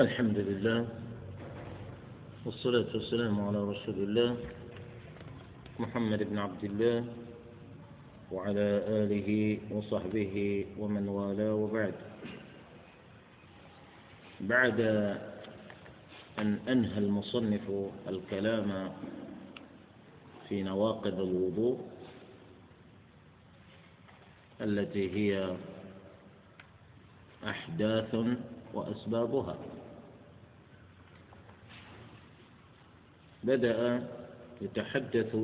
الحمد لله والصلاة والسلام على رسول الله محمد بن عبد الله وعلى آله وصحبه ومن والاه وبعد. بعد أن أنهى المصنف الكلام في نواقض الوضوء التي هي أحداث وأسبابها. بدأ يتحدث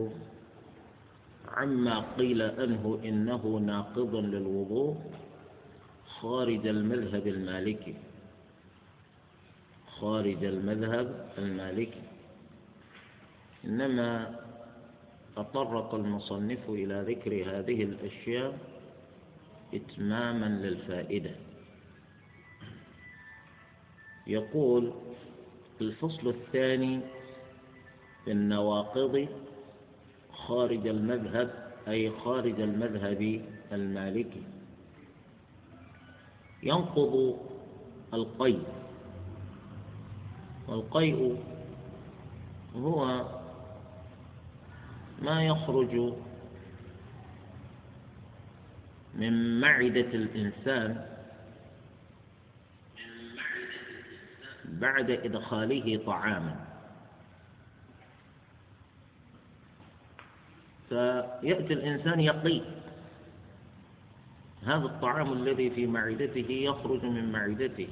عما قيل أنه إنه ناقض للوضوء خارج المذهب المالكي. خارج المذهب المالكي. إنما تطرق المصنف إلى ذكر هذه الأشياء إتماما للفائدة. يقول الفصل الثاني في النواقض خارج المذهب أي خارج المذهب المالكي. ينقض القيء والقيء هو ما يخرج من معدة الإنسان بعد إدخاله طعاما. فيأتي الإنسان يقي هذا الطعام الذي في معدته يخرج من معدته.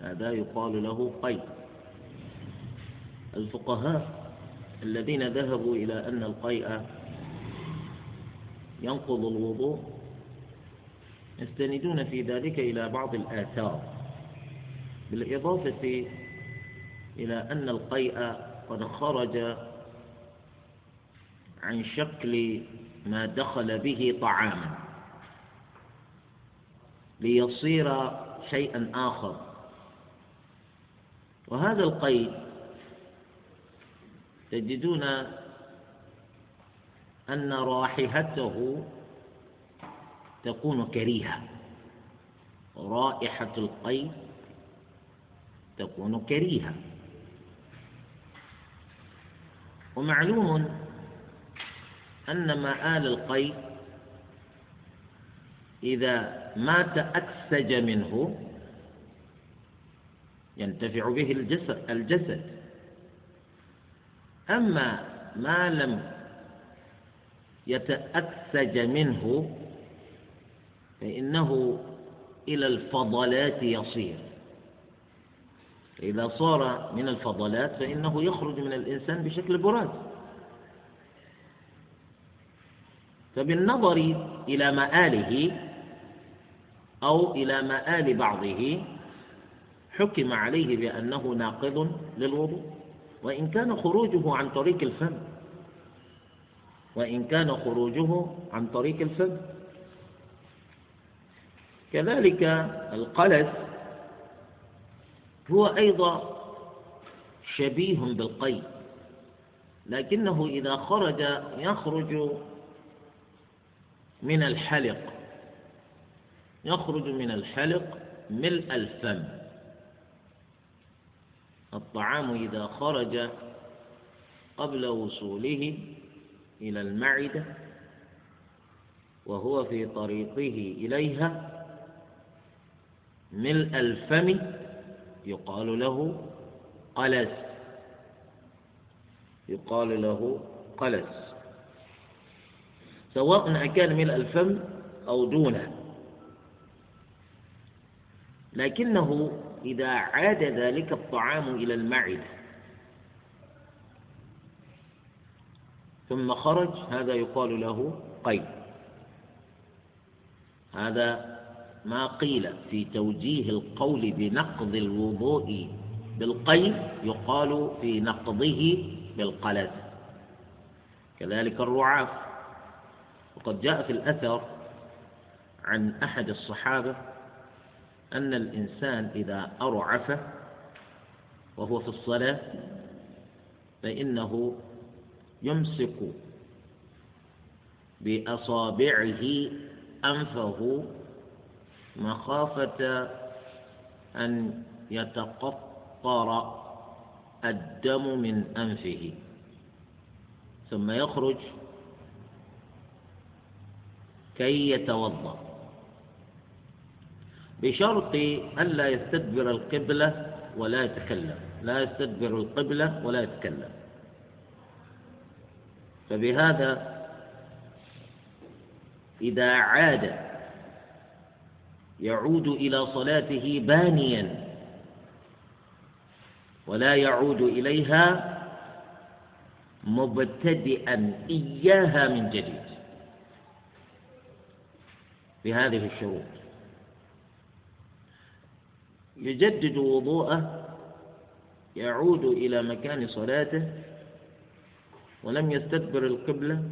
هذا يقال له قي الفقهاء الذين ذهبوا إلى أن القيء ينقض الوضوء يستندون في ذلك إلى بعض الآثار. بالإضافة إلى أن القيء قد خرج عن شكل ما دخل به طعاما. ليصير شيئا آخر. وهذا القيد تجدون أن رائحته تكون كريهة. رائحة القيد تكون كريهة. ومعلوم أن مآل القيد إذا ما تأكسج منه ينتفع به الجسد الجسد. أما ما لم يتأكسج منه فإنه إلى الفضلات يصير. إذا صار من الفضلات فإنه يخرج من الإنسان بشكل براز فبالنظر إلى مآله أو إلى مآل بعضه حكم عليه بأنه ناقض للوضوء. وإن كان خروجه عن طريق الفم وإن كان خروجه عن طريق الفم. كذلك القلس هو أيضا شبيه بالقي لكنه إذا خرج يخرج من الحلق. يخرج من الحلق ملء الفم. الطعام إذا خرج قبل وصوله إلى المعدة وهو في طريقه إليها ملء الفم يقال له قلس. يقال له قلس. سواء أكان ملء الفم أو دونه. لكنه إذا عاد ذلك الطعام إلى المعدة. ثم خرج هذا يقال له قيد هذا ما قيل في توجيه القول بنقض الوضوء بالقيد يقال في نقضه بالقلد. كذلك الرعاف. وقد جاء في الأثر عن أحد الصحابة أن الإنسان إذا أرعف وهو في الصلاة فإنه يمسك بأصابعه أنفه مخافة أن يتقطر الدم من أنفه ثم يخرج كي يتوضأ. بشرط ألا يستدبر القبلة ولا يتكلم. لا يستدبر القبلة ولا يتكلم. فبهذا إذا عاد يعود إلى صلاته بانيا ولا يعود إليها مبتدئا إياها من جديد. بهذه الشروط. يجدد وضوءه يعود إلى مكان صلاته ولم يستدبر القبلة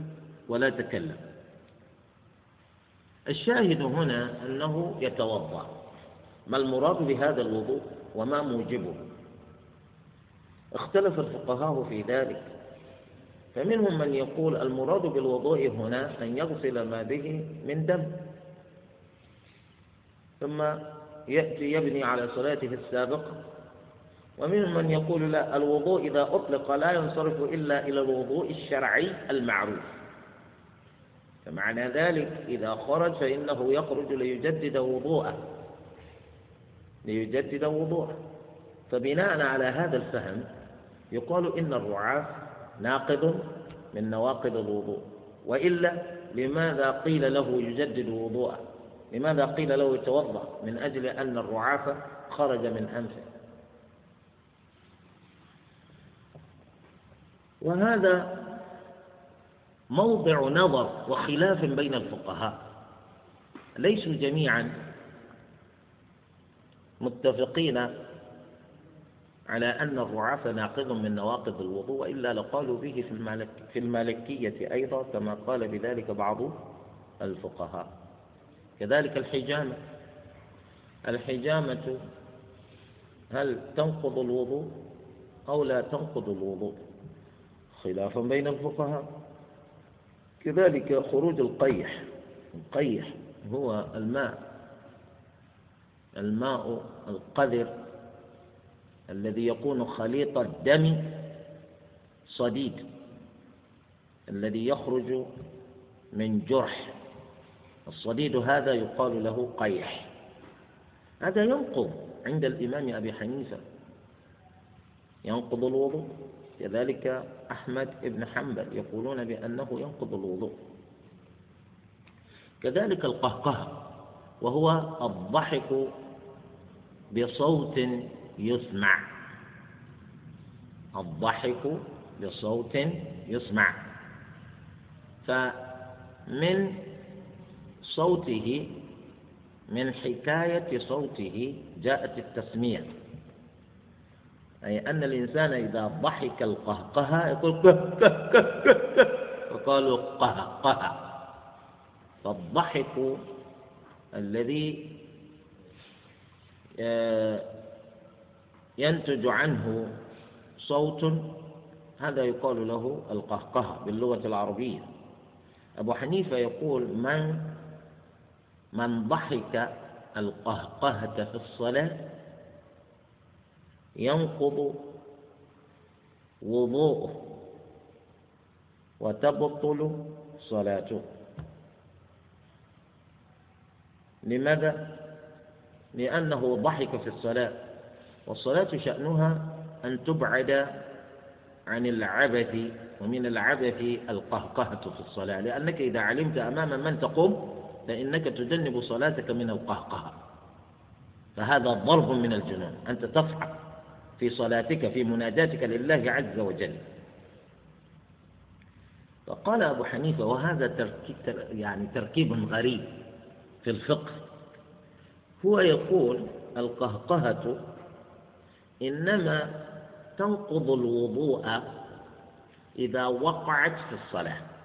ولا تكلم. الشاهد هنا أنه يتوضأ. ما المراد بهذا الوضوء وما موجبه؟ اختلف الفقهاء في ذلك. فمنهم من يقول المراد بالوضوء هنا أن يغسل ما به من دم. ثم يأتي يبني على صلاته السابقة ومنهم من يقول لا الوضوء إذا أطلق لا ينصرف إلا إلى الوضوء الشرعي المعروف. فمعنى ذلك إذا خرج فإنه يخرج ليجدد وضوءه. ليجدد وضوءه. فبناء على هذا الفهم يقال إن الرعاة ناقض من نواقض الوضوء. وإلا لماذا قيل له يجدد وضوءه؟ لماذا قيل له يتوضأ من أجل أن الرعافة خرج من أنفه؟ وهذا موضع نظر وخلاف بين الفقهاء. ليسوا جميعا متفقين على أن الرعاف ناقض من نواقض الوضوء وإلا لقالوا به في, في المالكية أيضا كما قال بذلك بعض الفقهاء. كذلك الحجامة. الحجامة هل تنقض الوضوء أو لا تنقض الوضوء؟ خلافا بين الفقهاء. كذلك خروج القيح. القيح هو الماء الماء القذر الذي يكون خليط الدم صديد الذي يخرج من جرح. الصديد هذا يقال له قيح. هذا ينقض عند الإمام أبي حنيفة. ينقض الوضوء. كذلك أحمد بن حنبل يقولون بأنه ينقض الوضوء. كذلك القهقه وهو الضحك بصوت يسمع. الضحك بصوت يسمع. فمن صوته من حكاية صوته جاءت التسمية. أي أن الإنسان إذا ضحك القهقه يقول كه كه كه كه كه فقالوا قهقه فالضحك الذي آه، ينتج عنه صوت هذا يقال له القهقه باللغة العربية. أبو حنيفة يقول من من ضحك القهقهة في الصلاة ينقض وضوءه وتبطل صلاته لماذا؟ لأنه ضحك في الصلاة والصلاة شأنها أن تبعد عن العبث ومن العبث القهقهة في الصلاة لأنك إذا علمت أمام من تقوم فإنك تجنب صلاتك من القهقهة. فهذا ضرب من الجنون. أنت تضحك في صلاتك في مناجاتك لله عز وجل. فقال أبو حنيفة وهذا تركيب يعني تركيب غريب في الفقه. هو يقول القهقهة إنما تنقض الوضوء إذا وقعت في الصلاة.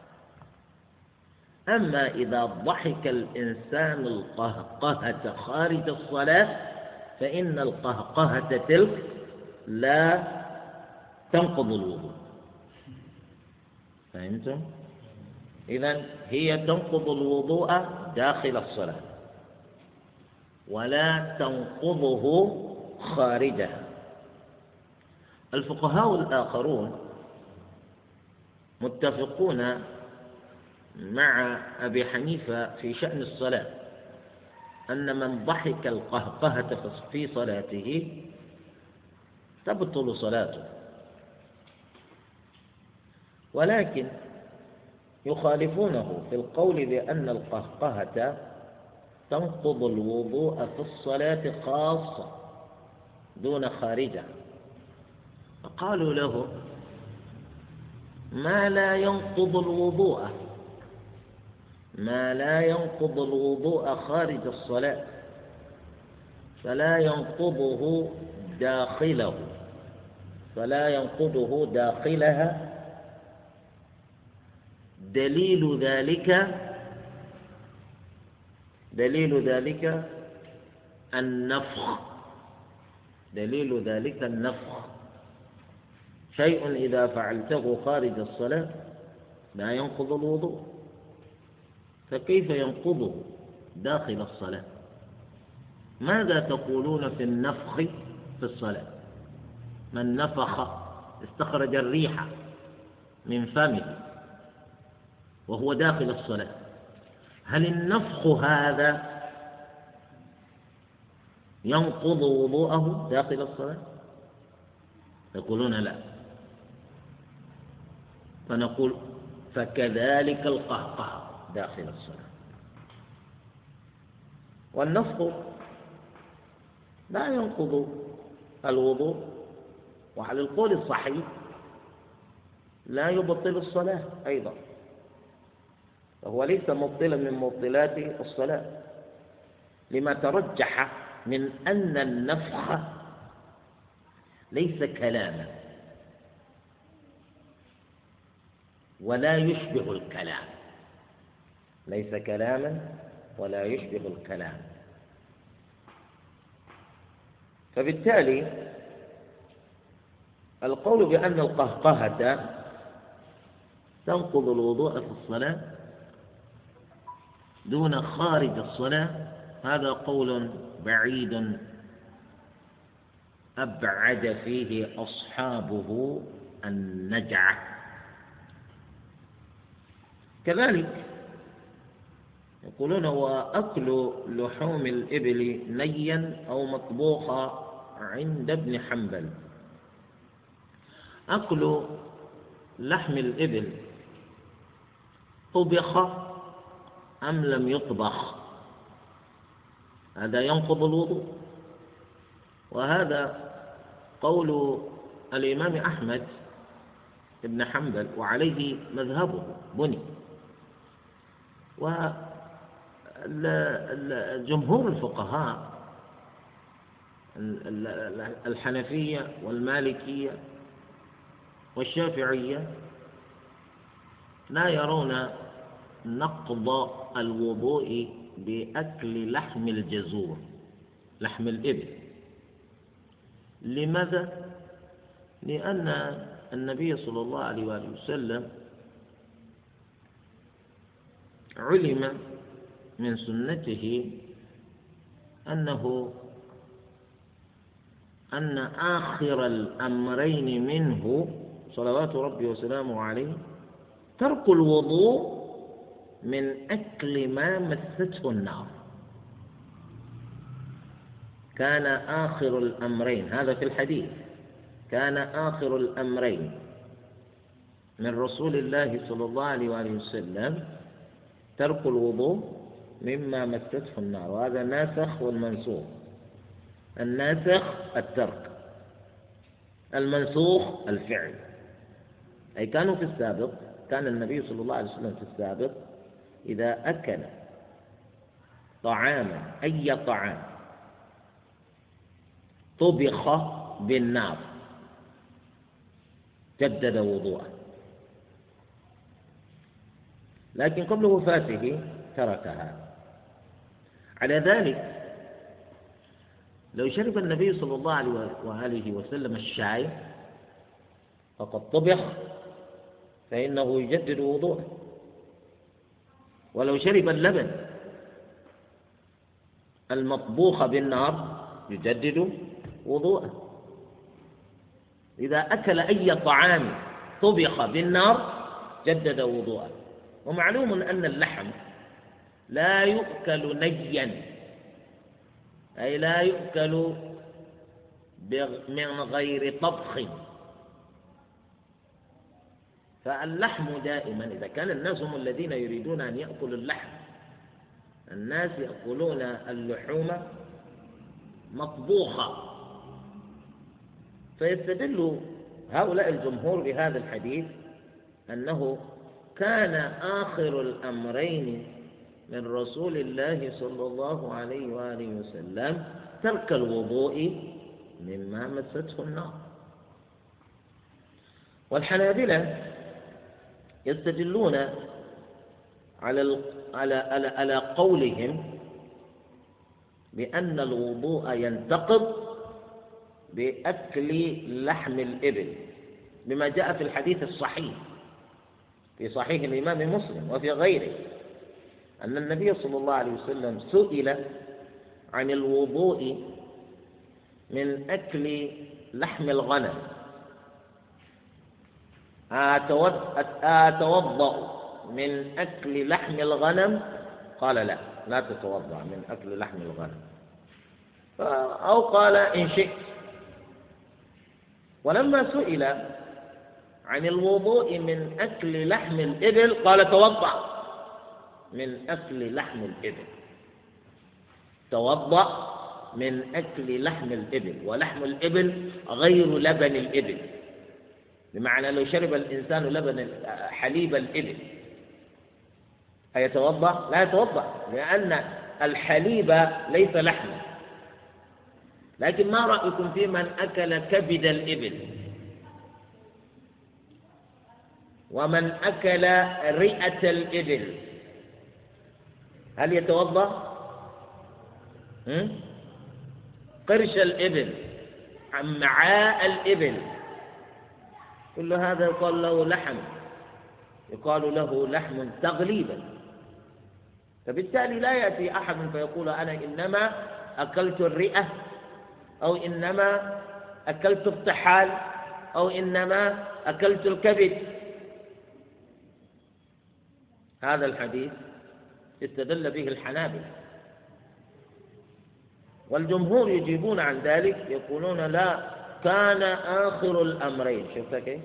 أما إذا ضحك الإنسان القهقهة خارج الصلاة فإن القهقهة تلك لا تنقض الوضوء فهمتم؟ إذا هي تنقض الوضوء داخل الصلاة ولا تنقضه خارجها الفقهاء الآخرون متفقون مع أبي حنيفة في شأن الصلاة أن من ضحك القهقهة في صلاته تبطل صلاته. ولكن يخالفونه في القول بأن القهقهة تنقض الوضوء في الصلاة خاصة دون خارجها. فقالوا له ما لا ينقض الوضوء؟ ما لا ينقض الوضوء خارج الصلاة فلا ينقضه داخله فلا ينقضه داخلها. دليل ذلك دليل ذلك النفخ دليل ذلك النفخ. شيء إذا فعلته خارج الصلاة لا ينقض الوضوء. فكيف ينقضه داخل الصلاة؟ ماذا تقولون في النفخ في الصلاة؟ من نفخ استخرج الريح من فمه وهو داخل الصلاة. هل النفخ هذا ينقض وضوءه داخل الصلاة؟ يقولون لا. فنقول فكذلك القهقه. داخل الصلاة. والنفخ لا ينقض الوضوء وعلى القول الصحيح لا يبطل الصلاة أيضا. فهو ليس مبطلا من مبطلات الصلاة. لما ترجح من أن النفخ ليس كلاما ولا يشبه الكلام. ليس كلاما ولا يشبه الكلام. فبالتالي القول بأن القهقهة تنقض الوضوء في الصلاة دون خارج الصلاة هذا قول بعيد أبعد فيه أصحابه النجعة. كذلك يقولون وأكل لحوم الإبل نيا أو مطبوخا عند ابن حنبل. أكل لحم الإبل طبخ أم لم يطبخ؟ هذا ينقض الوضوء. وهذا قول الإمام أحمد بن حنبل وعليه مذهبه بني. وجمهور الفقهاء الحنفية والمالكية والشافعية لا يرون نقض الوضوء بأكل لحم الجزور لحم الإبل لماذا؟ لأن النبي صلى الله عليه وآله وسلم علم من سنته أنه أن آخر الأمرين منه صلوات ربي وسلامه عليه ترك الوضوء من أكل ما مسته النار. كان آخر الأمرين هذا في الحديث. كان آخر الأمرين من رسول الله صلى الله عليه وسلم ترك الوضوء مما مسته النار وهذا ناسخ والمنسوخ. الناسخ الترك المنسوخ الفعل. أي كانوا في السابق كان النبي صلى الله عليه وسلم في السابق إذا أكل طعاما أي طعام طبخ بالنار جدد وضوءه. لكن قبل وفاته تركها. على ذلك. لو شرب النبي صلى الله عليه وآله وسلم الشاي فقد طبخ فإنه يجدد وضوءه. ولو شرب اللبن المطبوخ بالنار يجدد وضوءه. إذا أكل أي طعام طبخ بالنار جدد وضوءه. ومعلوم أن اللحم لا يؤكل نيا. أي لا يؤكل من غير طبخ. فاللحم دائما. إذا كان الناس هم الذين يريدون أن يأكلوا اللحم الناس يأكلون اللحوم مطبوخة. فيستدل هؤلاء الجمهور بهذا الحديث أنه كان آخر الأمرين من رسول الله صلى الله عليه وآله وسلم ترك الوضوء مما مسته النار. والحنابلة يستدلون على على على, على قولهم بأن الوضوء ينتقض بأكل لحم الإبل بما جاء في الحديث الصحيح في صحيح الإمام مسلم وفي غيره. أن النبي صلى الله عليه وسلم سئل عن الوضوء من أكل لحم الغنم. أتوضأ من أكل لحم الغنم؟ قال لا لا تتوضأ من أكل لحم الغنم. أو قال إن شئت. ولما سئل عن الوضوء من أكل لحم الإبل قال توضأ. من أكل لحم الإبل. توضأ من أكل لحم الإبل ولحم الإبل غير لبن الإبل. بمعنى لو شرب الإنسان لبن حليب الإبل. أيتوضأ؟ لا يتوضأ لأن الحليب ليس لحما. لكن ما رأيكم في من أكل كبد الإبل؟ ومن أكل رئة الإبل. هل يتوضأ؟ قرش الإبل عمعاء الإبل. كل هذا يقال له لحم. يقال له لحم تغليبا. فبالتالي لا يأتي أحد فيقول أنا إنما أكلت الرئة أو إنما أكلت الطحال أو إنما أكلت الكبد. هذا الحديث استدل به الحنابلة. والجمهور يجيبون عن ذلك يقولون لا كان آخر الأمرين. شفت كيف؟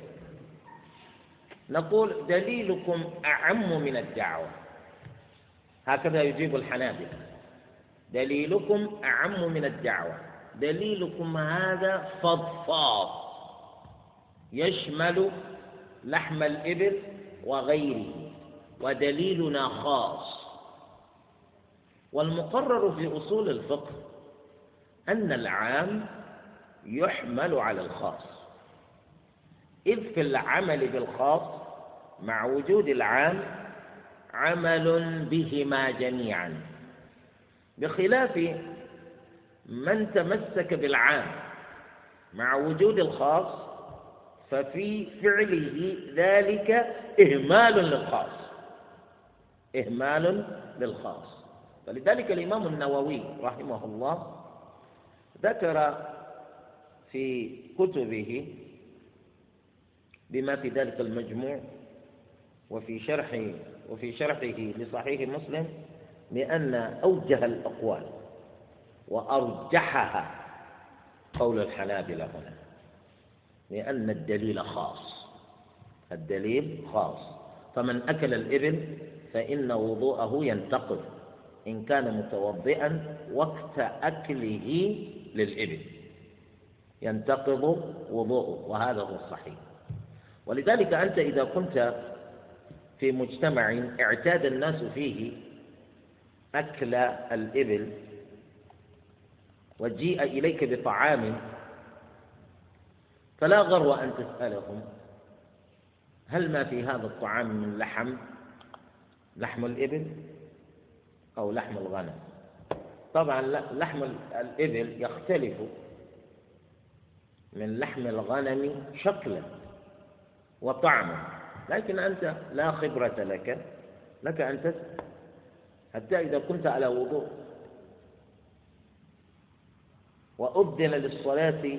نقول دليلكم أعم من الدعوة. هكذا يجيب الحنابلة. دليلكم أعم من الدعوة. دليلكم هذا فضفاض. يشمل لحم الإبل وغيره. ودليلنا خاص. والمقرر في أصول الفقه أن العام يحمل على الخاص. إذ في العمل بالخاص مع وجود العام عمل بهما جميعا بخلاف من تمسك بالعام مع وجود الخاص ففي فعله ذلك إهمال للخاص. إهمال للخاص. فلذلك الإمام النووي رحمه الله ذكر في كتبه بما في ذلك المجموع وفي شرح وفي شرحه لصحيح مسلم بأن أوجه الأقوال وأرجحها قول الحنابلة هنا لأن الدليل خاص الدليل خاص. فمن أكل الإبل فإن وضوءه ينتقض إن كان متوضئا وقت أكله للإبل. ينتقض وضوءه وهذا هو الصحيح. ولذلك أنت إذا كنت في مجتمع اعتاد الناس فيه أكل الإبل وجيء إليك بطعام فلا غرو أن تسألهم هل ما في هذا الطعام من لحم؟ لحم الإبل؟ أو لحم الغنم. طبعا لحم الإبل يختلف من لحم الغنم شكلا وطعما. لكن أنت لا خبرة لك لك أن تسأل حتى إذا كنت على وضوء. وأبدل للصلاة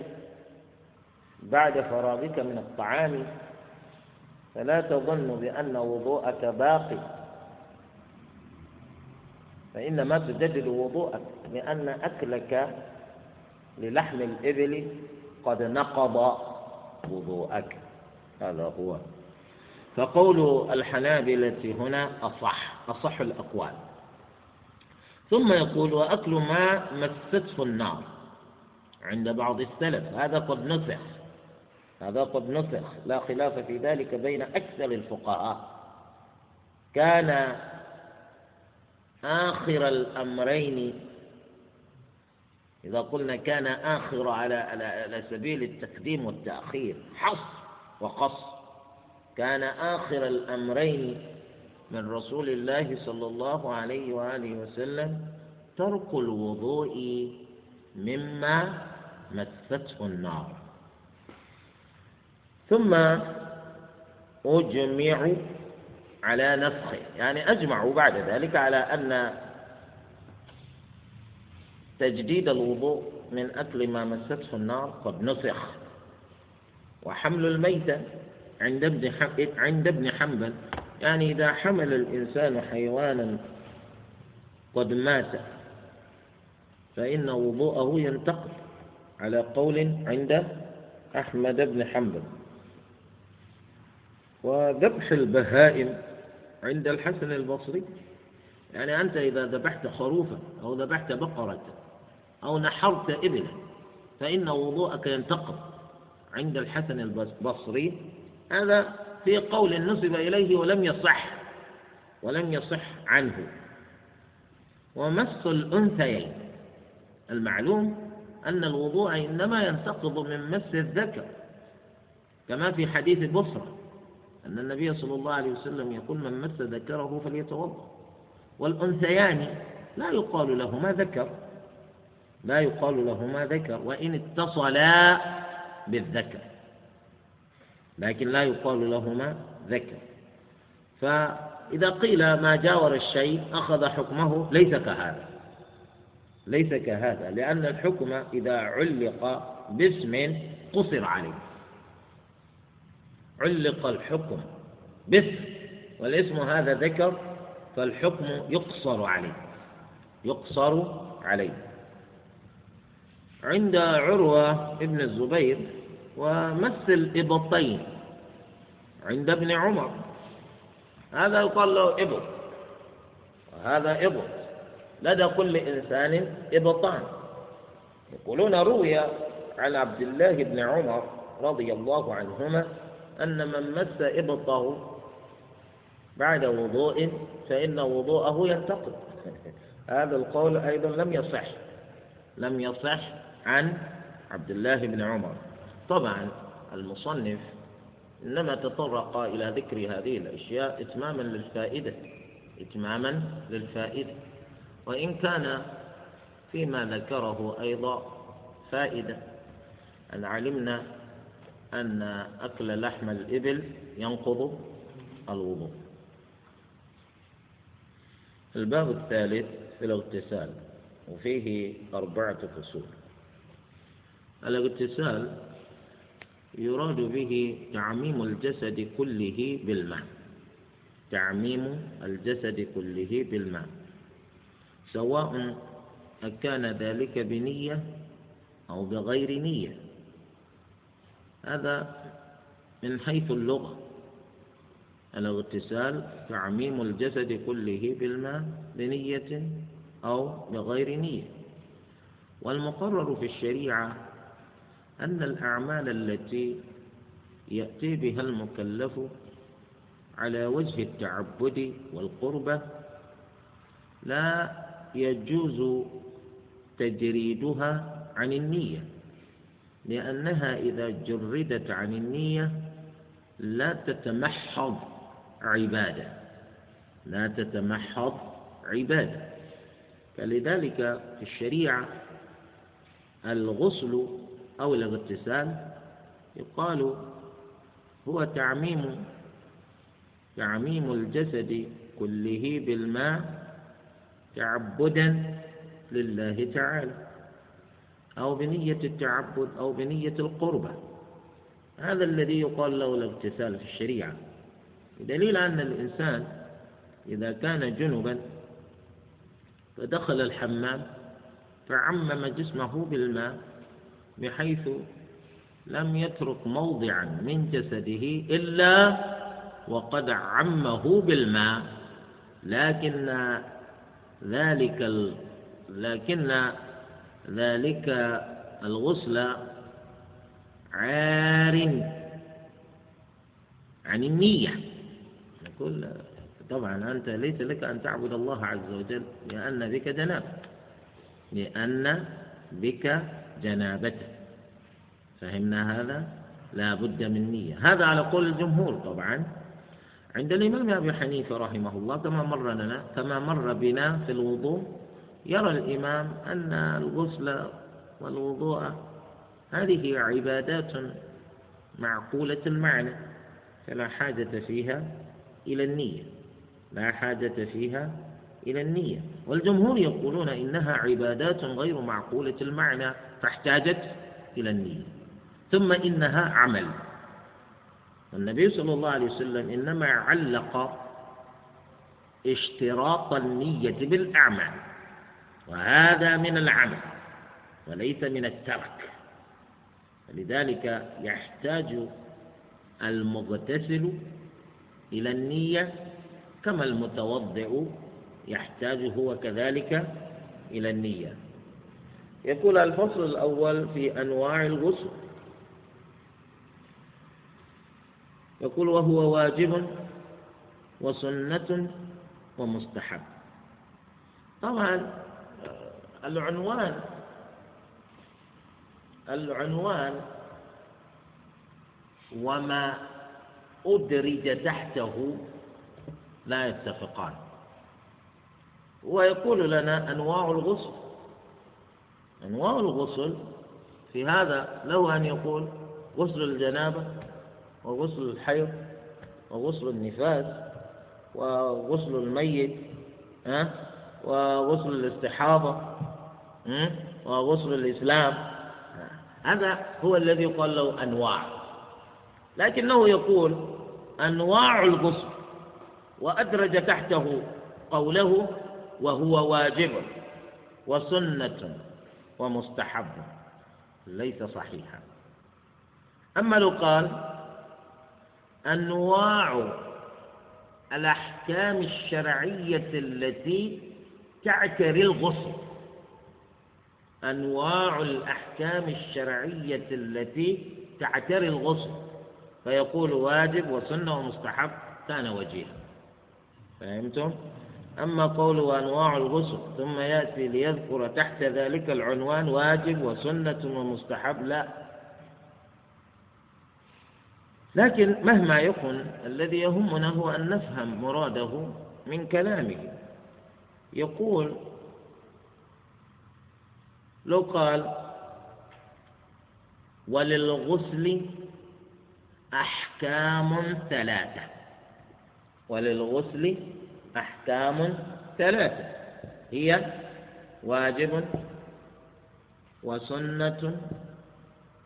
بعد فراغك من الطعام. فلا تظن بأن وضوءك باقي. فإنما تجدد وضوءك لأن أكلك للحم الإبل قد نقض وضوءك. هذا هو. فقول الحنابلة هنا أصح أصح الأقوال. ثم يقول وأكل ما مسته النار عند بعض السلف. هذا قد نسخ هذا قد نسخ. لا خلاف في ذلك بين أكثر الفقهاء. كان آخر الأمرين. إذا قلنا كان آخر على على سبيل التقديم والتأخير حص وقص. كان آخر الأمرين من رسول الله صلى الله عليه وآله وسلم ترك الوضوء مما مسته النار. ثم أجمع على نسخه يعني أجمعوا بعد ذلك على أن تجديد الوضوء من أكل ما مسته النار قد نسخ. وحمل الميتة عند ابن عند ابن حنبل يعني إذا حمل الإنسان حيوانا قد مات فإن وضوءه ينتقل على قول عند أحمد بن حنبل. وذبح البهائم عند الحسن البصري. يعني أنت إذا ذبحت خروفا أو ذبحت بقرة أو نحرت إبلا فإن وضوءك ينتقض عند الحسن البصري. هذا في قول نسب إليه ولم يصح ولم يصح عنه. ومس الأنثيين المعلوم أن الوضوء إنما ينتقض من مس الذكر كما في حديث بصرة. أن النبي صلى الله عليه وسلم يقول من مس ذكره فليتوضأ. والأنثيان لا يقال لهما ذكر. لا يقال لهما ذكر وإن اتصلا بالذكر. لكن لا يقال لهما ذكر. فإذا قيل ما جاور الشيء أخذ حكمه ليس كهذا. ليس كهذا لأن الحكم إذا علق باسم قصر عليه. علق الحكم باسم والاسم هذا ذكر فالحكم يقصر عليه يقصر عليه. عند عروة ابن الزبير ومس الإبطين عند ابن عمر. هذا يقال له إبط وهذا إبط. لدى كل إنسان إبطان. يقولون روي عن عبد الله بن عمر رضي الله عنهما أن من مس إبطه بعد وضوء فإن وضوءه ينتقض هذا القول أيضا لم يصح لم يصح عن عبد الله بن عمر. طبعا المصنف إنما تطرق إلى ذكر هذه الأشياء إتماما للفائدة إتماما للفائدة. وإن كان فيما ذكره أيضا فائدة. أن علمنا أن أكل لحم الإبل ينقض الوضوء. الباب الثالث في الاغتسال وفيه أربعة فصول. الاغتسال يراد به تعميم الجسد كله بالماء. تعميم الجسد كله بالماء. سواء أكان ذلك بنية أو بغير نية. هذا من حيث اللغة. الاغتسال تعميم الجسد كله بالماء بنية أو بغير نية. والمقرر في الشريعة أن الأعمال التي يأتي بها المكلف على وجه التعبد والقربة لا يجوز تجريدها عن النية. لأنها إذا جردت عن النية لا تتمحض عبادة. لا تتمحض عبادة. فلذلك في الشريعة الغسل أو الاغتسال يقال هو تعميم تعميم الجسد كله بالماء تعبدا لله تعالى. أو بنية التعبد أو بنية القربة. هذا الذي يقال له الاغتسال في الشريعة. بدليل أن الإنسان إذا كان جنبا فدخل الحمام فعمم جسمه بالماء بحيث لم يترك موضعا من جسده إلا وقد عمه بالماء. لكن ذلك ال... لكن ذلك الغسل عار عن النية. نقول طبعا أنت ليس لك أن تعبد الله عز وجل لأن بك جنابة. لأن بك جنابة فهمنا هذا؟ لا بد من نية. هذا على قول الجمهور طبعا. عند الإمام أبي حنيفة رحمه الله كما مر لنا كما مر بنا في الوضوء يرى الإمام أن الغسل والوضوء هذه عبادات معقولة المعنى فلا حاجة فيها إلى النية لا حاجة فيها إلى النية. والجمهور يقولون إنها عبادات غير معقولة المعنى فاحتاجت إلى النية. ثم إنها عمل. النبي صلى الله عليه وسلم إنما علق اشتراط النية بالأعمال. وهذا من العمل وليس من الترك. فلذلك يحتاج المغتسل إلى النية كما المتوضئ يحتاج هو كذلك إلى النية. يقول الفصل الأول في أنواع الغسل. يقول وهو واجب وسنة ومستحب. طبعا العنوان. العنوان. وما أدرج تحته لا يتفقان. ويقول لنا أنواع الغسل. أنواع الغسل في هذا له أن يقول غسل الجنابة وغسل الحيض وغسل النفاس وغسل الميت ها؟ وغسل الاستحاضة وغسل الإسلام. هذا هو الذي يقال له أنواع. لكنه يقول أنواع الغسل وأدرج تحته قوله وهو واجب وسنة ومستحب ليس صحيحا. أما لو قال أنواع الأحكام الشرعية التي تعتري الغسل أنواع الأحكام الشرعية التي تعتري الغسل فيقول واجب وسنة ومستحب كان وجيها. فهمتم؟ أما قوله أنواع الغسل ثم يأتي ليذكر تحت ذلك العنوان واجب وسنة ومستحب لا. لكن مهما يكن الذي يهمنا هو أن نفهم مراده من كلامه. يقول لو قال وللغسل أحكام ثلاثة. وللغسل أحكام ثلاثة. هي واجب وسنة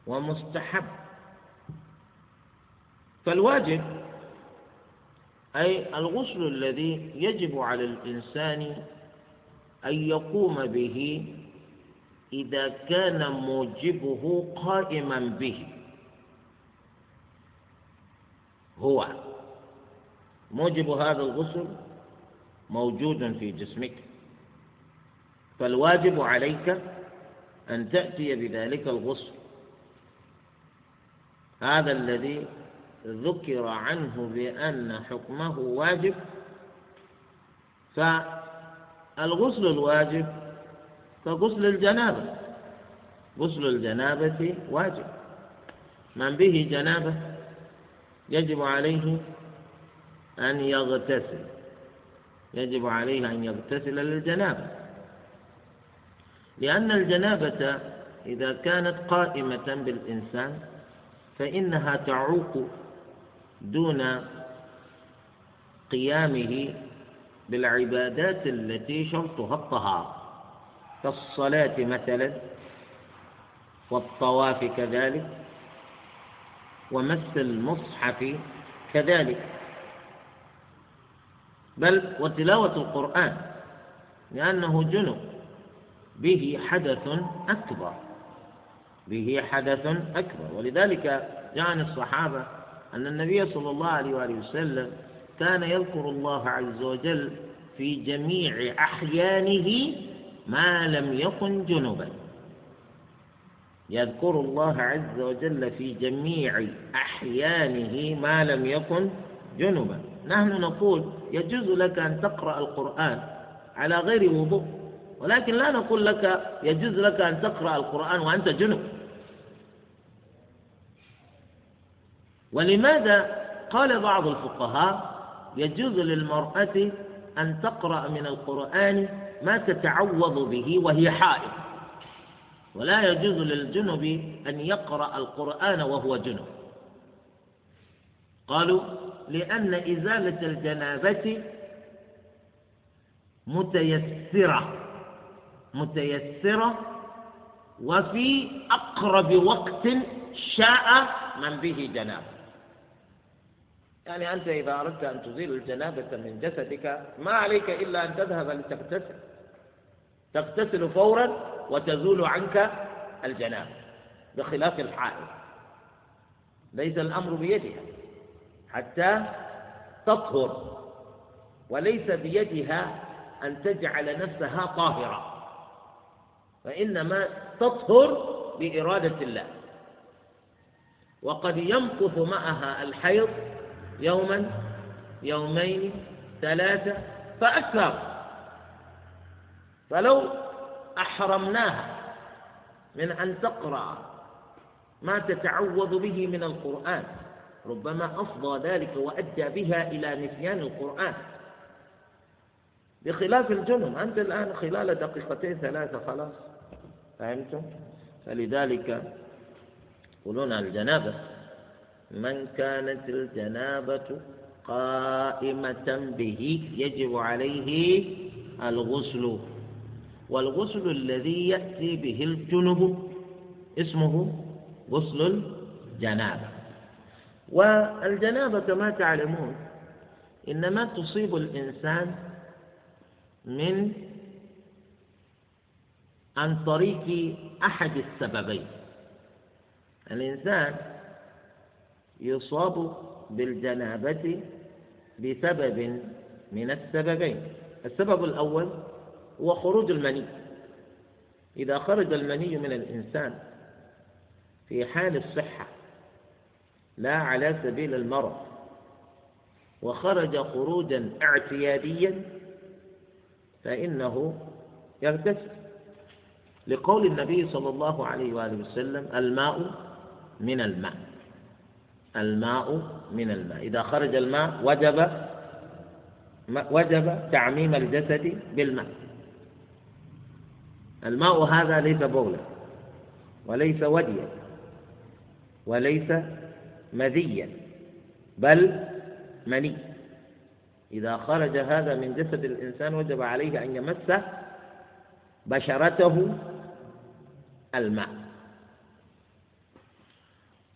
ومستحب. فالواجب أي الغسل الذي يجب على الإنسان أن يقوم به إذا كان موجبه قائما به. هو موجب هذا الغسل موجود في جسمك. فالواجب عليك أن تأتي بذلك الغسل. هذا الذي ذكر عنه بأن حكمه واجب. فالغسل الواجب كغسل الجنابة. غسل الجنابة واجب. من به جنابة يجب عليه أن يغتسل. يجب عليه أن يغتسل للجنابة. لأن الجنابة إذا كانت قائمة بالإنسان فإنها تعوق دون قيامه بالعبادات التي شرطها الطهارة كالصلاة مثلا والطواف كذلك ومس المصحف كذلك. بل وتلاوة القرآن لأنه جنب. به حدث أكبر. به حدث أكبر. ولذلك جاء الصحابة أن النبي صلى الله عليه وآله وسلم كان يذكر الله عز وجل في جميع أحيانه ما لم يكن جنبا. يذكر الله عز وجل في جميع أحيانه ما لم يكن جنبا. نحن نقول يجوز لك أن تقرأ القرآن على غير وضوء ولكن لا نقول لك يجوز لك أن تقرأ القرآن وأنت جنب. ولماذا قال بعض الفقهاء يجوز للمرأة أن تقرأ من القرآن ما تتعوض به وهي حائض. ولا يجوز للجنب أن يقرأ القرآن وهو جنب. قالوا لأن إزالة الجنابة متيسرة متيسرة وفي أقرب وقت شاء من به جنابه يعني أنت إذا أردت أن تزيل الجنابة من جسدك ما عليك إلا أن تذهب لتغتسل. تغتسل فورا وتزول عنك الجنابة بخلاف الحائض. ليس الأمر بيدها حتى تطهر وليس بيدها أن تجعل نفسها طاهرة فإنما تطهر بإرادة الله. وقد يمكث معها الحيض يوما يومين ثلاثة فأكثر فلو أحرمناها من أن تقرأ ما تتعوذ به من القرآن ربما أفضى ذلك وأدى بها إلى نسيان القرآن بخلاف الجنون أنت الآن خلال دقيقتين ثلاثة خلاص فهمتم؟ فلذلك يقولون الجنابة من كانت الجنابة قائمة به يجب عليه الغسل. والغسل الذي يأتي به الجنب اسمه غسل الجنابة. والجنابة كما تعلمون إنما تصيب الإنسان من عن طريق أحد السببين. الإنسان يصاب بالجنابة بسبب من السببين. السبب الأول هو خروج المني. إذا خرج المني من الإنسان في حال الصحة لا على سبيل المرض وخرج خروجا اعتياديا فإنه يغتسل. لقول النبي صلى الله عليه وآله وسلم الماء من الماء. الماء من الماء. إذا خرج الماء وجب وجب تعميم الجسد بالماء. الماء هذا ليس بولا وليس وديا وليس مذيا بل مني. إذا خرج هذا من جسد الإنسان وجب عليه أن يمس بشرته الماء.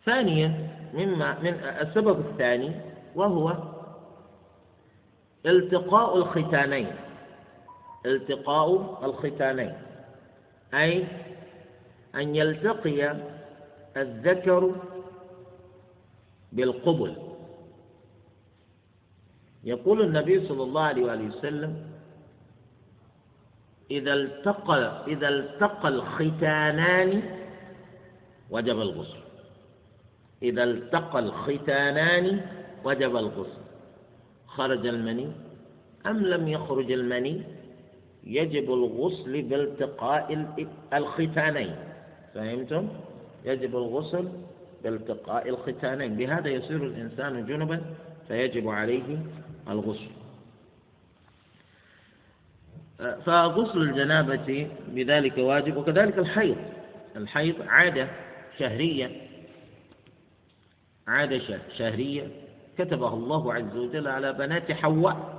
ثانيا مما من السبب الثاني وهو التقاء الختانين. التقاء الختانين. أي أن يلتقي الذكر بالقبل. يقول النبي صلى الله عليه وآله وسلم إذا التقى إذا التقى الختانان وجب الغسل. إذا التقى الختانان وجب الغسل. خرج المني؟ أم لم يخرج المني؟ يجب الغسل بالتقاء الختانين. فهمتم؟ يجب الغسل بالتقاء الختانين. بهذا يصير الإنسان جنبا فيجب عليه الغسل. فغسل الجنابة بذلك واجب وكذلك الحيض. الحيض عادة شهرية. عادة شهرية كتبها الله عز وجل على بنات حواء.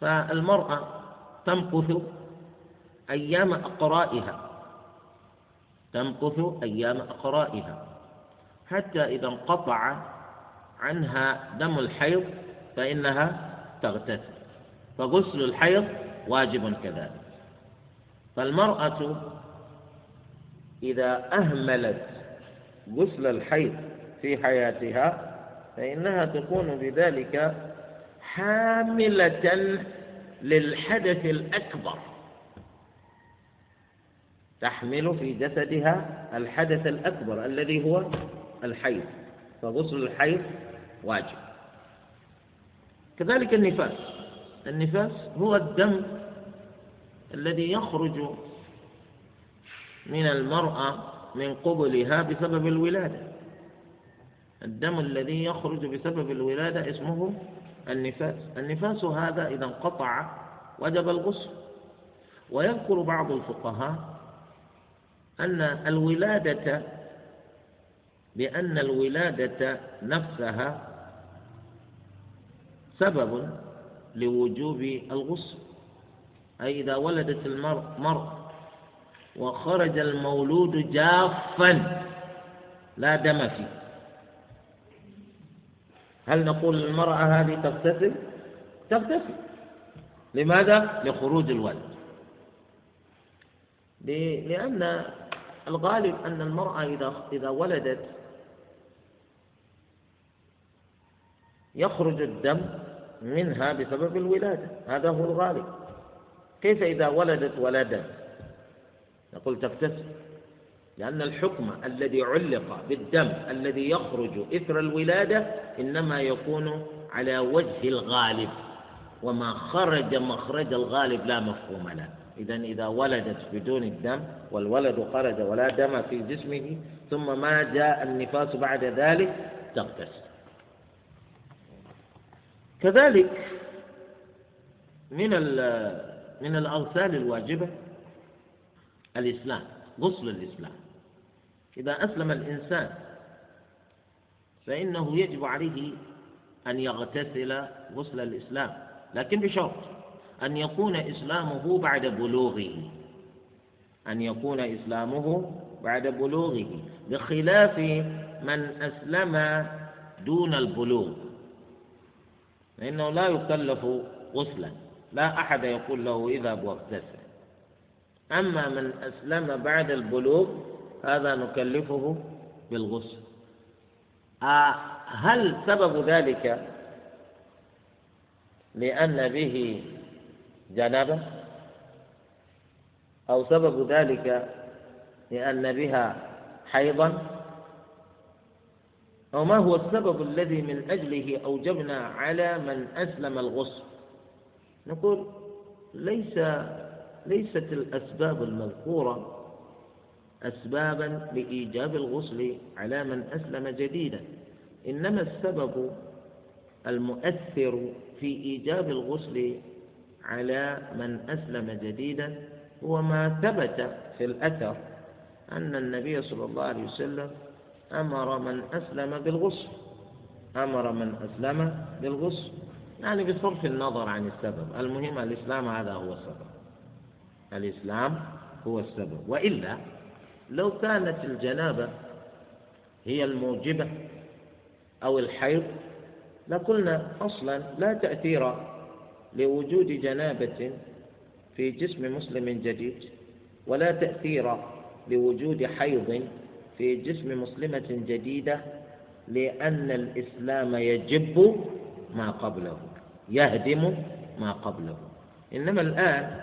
فالمرأة تمكث أيام أقرائها. تمكث أيام أقرائها. حتى إذا انقطع عنها دم الحيض فإنها تغتسل. فغسل الحيض واجب كذلك. فالمرأة إذا أهملت غسل الحيض في حياتها فإنها تكون بذلك حاملة للحدث الأكبر. تحمل في جسدها الحدث الأكبر الذي هو الحيض. فغسل الحيض واجب. كذلك النفاس. النفاس هو الدم الذي يخرج من المرأة من قبلها بسبب الولادة. الدم الذي يخرج بسبب الولادة اسمه النفاس. النفاس هذا إذا انقطع وجب الغسل. ويذكر بعض الفقهاء أن الولادة بأن الولادة نفسها سبب لوجوب الغسل. أي إذا ولدت المرء وخرج المولود جافا لا دم فيه. هل نقول للمرأة هذه تغتسل؟ تغتسل. لماذا؟ لخروج الولد. لأن الغالب أن المرأة إذا إذا ولدت يخرج الدم منها بسبب الولادة. هذا هو الغالب. كيف إذا ولدت ولدا؟ نقول تغتسل. لأن الحكم الذي علق بالدم الذي يخرج إثر الولادة إنما يكون على وجه الغالب وما خرج مخرج الغالب لا مفهوم له. إذا إذا ولدت بدون الدم والولد خرج ولا دم في جسمه ثم ما جاء النفاس بعد ذلك تغتسل كذلك من من الأغسال الواجبة الإسلام غسل الإسلام. إذا أسلم الإنسان فإنه يجب عليه أن يغتسل غسل الإسلام لكن بشرط أن يكون إسلامه بعد بلوغه أن يكون إسلامه بعد بلوغه بخلاف من أسلم دون البلوغ. فإنه لا يكلف غسلا لا أحد يقول له اذهب واغتسل أما من أسلم بعد البلوغ هذا نكلفه بالغسل. آه هل سبب ذلك لأن به جنابة؟ أو سبب ذلك لأن بها حيضا؟ أو ما هو السبب الذي من أجله أوجبنا على من أسلم الغسل؟ نقول ليس ليست الأسباب المذكورة أسبابا لإيجاب الغسل على من أسلم جديدا. إنما السبب المؤثر في إيجاب الغسل على من أسلم جديدا هو ما ثبت في الأثر أن النبي صلى الله عليه وسلم أمر من أسلم بالغسل. أمر من أسلم بالغسل. يعني بصرف النظر عن السبب. المهم الإسلام هذا هو السبب. الإسلام هو السبب. وإلا لو كانت الجنابة هي الموجبة أو الحيض لقلنا أصلا لا تأثير لوجود جنابة في جسم مسلم جديد ولا تأثير لوجود حيض في جسم مسلمة جديدة لأن الإسلام يجب ما قبله يهدم ما قبله. إنما الآن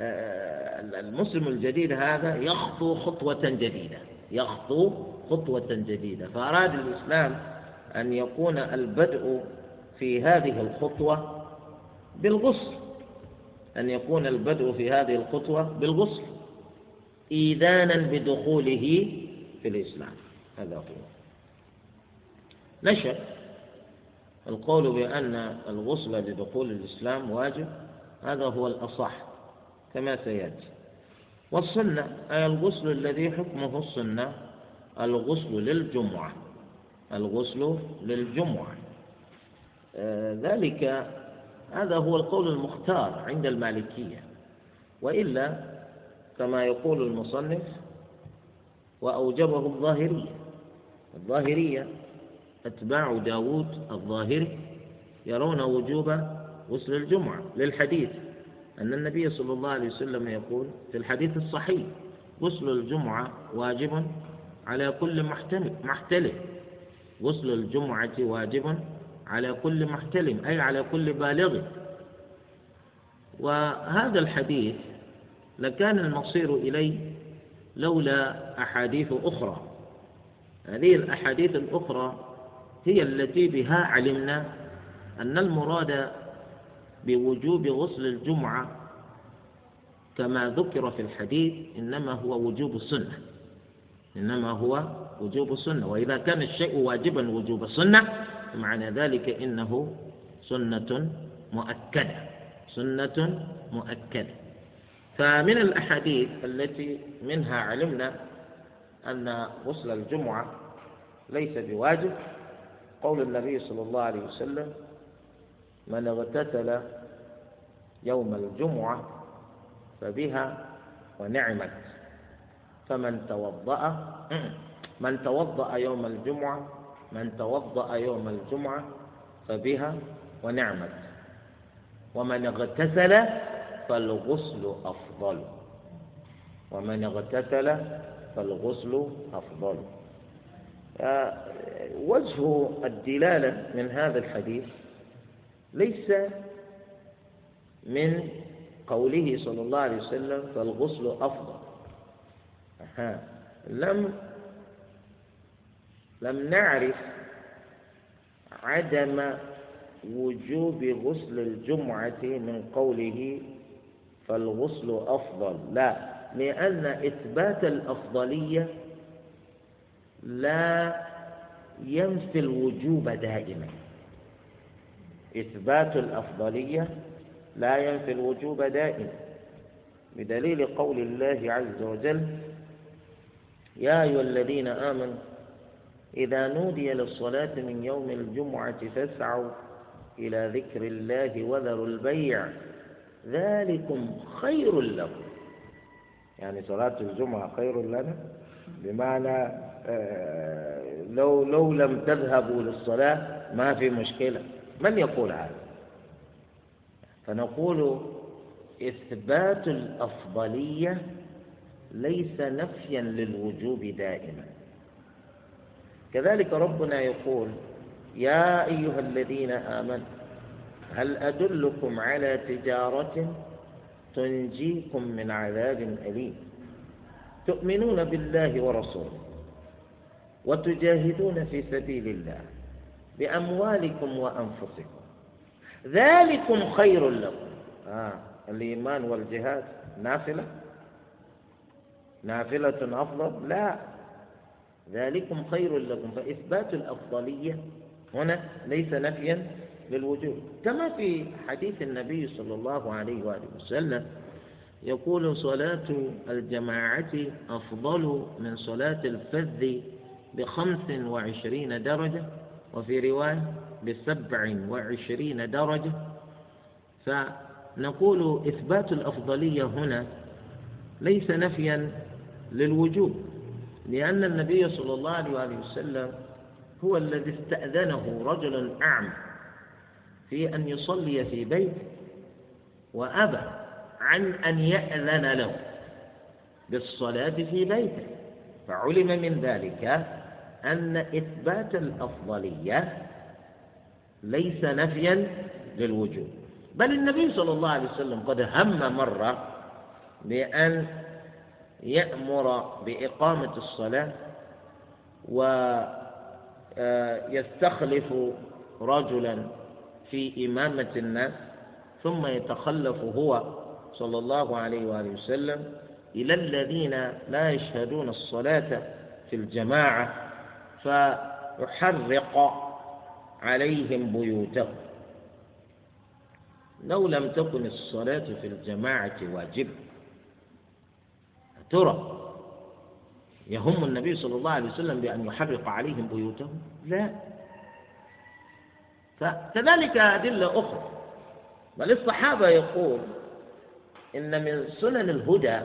آه، المسلم الجديد هذا يخطو خطوة جديدة يخطو خطوة جديدة. فأراد الإسلام أن يكون البدء في هذه الخطوة بالغسل أن يكون البدء في هذه الخطوة بالغسل إيذانا بدخوله في الإسلام. هذا هو. نشأ القول بأن الغسل لدخول الإسلام واجب هذا هو الأصح. كما سيأتي. والسنة أي الغسل الذي حكمه السنة الغسل للجمعة. الغسل للجمعة. آه، ذلك هذا هو القول المختار عند المالكية. وإلا كما يقول المصنف وأوجبه الظاهرية. الظاهرية أتباع داود الظاهري يرون وجوب غسل الجمعة للحديث. أن النبي صلى الله عليه وسلم يقول في الحديث الصحيح غسل الجمعة واجب على كل محتلم. غسل الجمعة واجب على كل محتلم أي على كل بالغ. وهذا الحديث لكان المصير إليه لولا أحاديث أخرى. هذه الأحاديث الأخرى هي التي بها علمنا أن المراد بوجوب غسل الجمعة كما ذكر في الحديث إنما هو وجوب السنة. إنما هو وجوب السنة. وإذا كان الشيء واجبا وجوب السنة فمعنى ذلك إنه سنة مؤكدة. سنة مؤكدة. فمن الأحاديث التي منها علمنا أن غسل الجمعة ليس بواجب. قول النبي صلى الله عليه وسلم من اغتسل يوم الجمعة فبها ونعمت. فمن توضأ من توضأ يوم الجمعة من توضأ يوم الجمعة فبها ونعمت. ومن اغتسل فالغسل أفضل. ومن اغتسل فالغسل أفضل. وجه الدلالة من هذا الحديث ليس من قوله صلى الله عليه وسلم فالغسل أفضل. ها لم لم نعرف عدم وجوب غسل الجمعة من قوله فالغسل أفضل. لا. لأن إثبات الأفضلية لا ينفي الوجوب دائما. إثبات الأفضلية لا ينفي الوجوب دائما بدليل قول الله عز وجل يا أيها الذين آمنوا إذا نودي للصلاة من يوم الجمعة فاسعوا إلى ذكر الله وذروا البيع ذلكم خير لكم. يعني صلاة الجمعة خير لنا بمعنى آه، لو لو لم تذهبوا للصلاة ما في مشكلة. من يقول هذا؟ فنقول إثبات الأفضلية ليس نفيا للوجوب دائما. كذلك ربنا يقول يا أيها الذين آمنوا هل أدلكم على تجارة تنجيكم من عذاب أليم؟ تؤمنون بالله ورسوله وتجاهدون في سبيل الله. بأموالكم وأنفسكم. ذلكم خير لكم. آه الإيمان والجهاد نافلة؟ نافلة أفضل؟ لا. ذلكم خير لكم. فإثبات الأفضلية هنا ليس نفيا للوجود كما في حديث النبي صلى الله عليه وآله وسلم يقول صلاة الجماعة أفضل من صلاة الفذ بخمس وعشرين درجة. وفي رواية بسبع وعشرين درجة. فنقول إثبات الأفضلية هنا ليس نفيا للوجوب لأن النبي صلى الله عليه وسلم هو الذي استأذنه رجل أعمى في أن يصلي في بيته وأبى عن أن يأذن له بالصلاة في بيته فعلم من ذلك أن إثبات الأفضلية ليس نفيا للوجوب. بل النبي صلى الله عليه وسلم قد هم مرة بأن يأمر بإقامة الصلاة ويستخلف رجلا في إمامة الناس ثم يتخلف هو صلى الله عليه وآله وسلم إلى الذين لا يشهدون الصلاة في الجماعة فيحرق عليهم بيوتهم. لو لم تكن الصلاة في الجماعة واجبة ترى يهم النبي صلى الله عليه وسلم بأن يحرق عليهم بيوتهم؟ لا. فكذلك أدلة أخرى. بل الصحابة يقول إن من سنن الهدى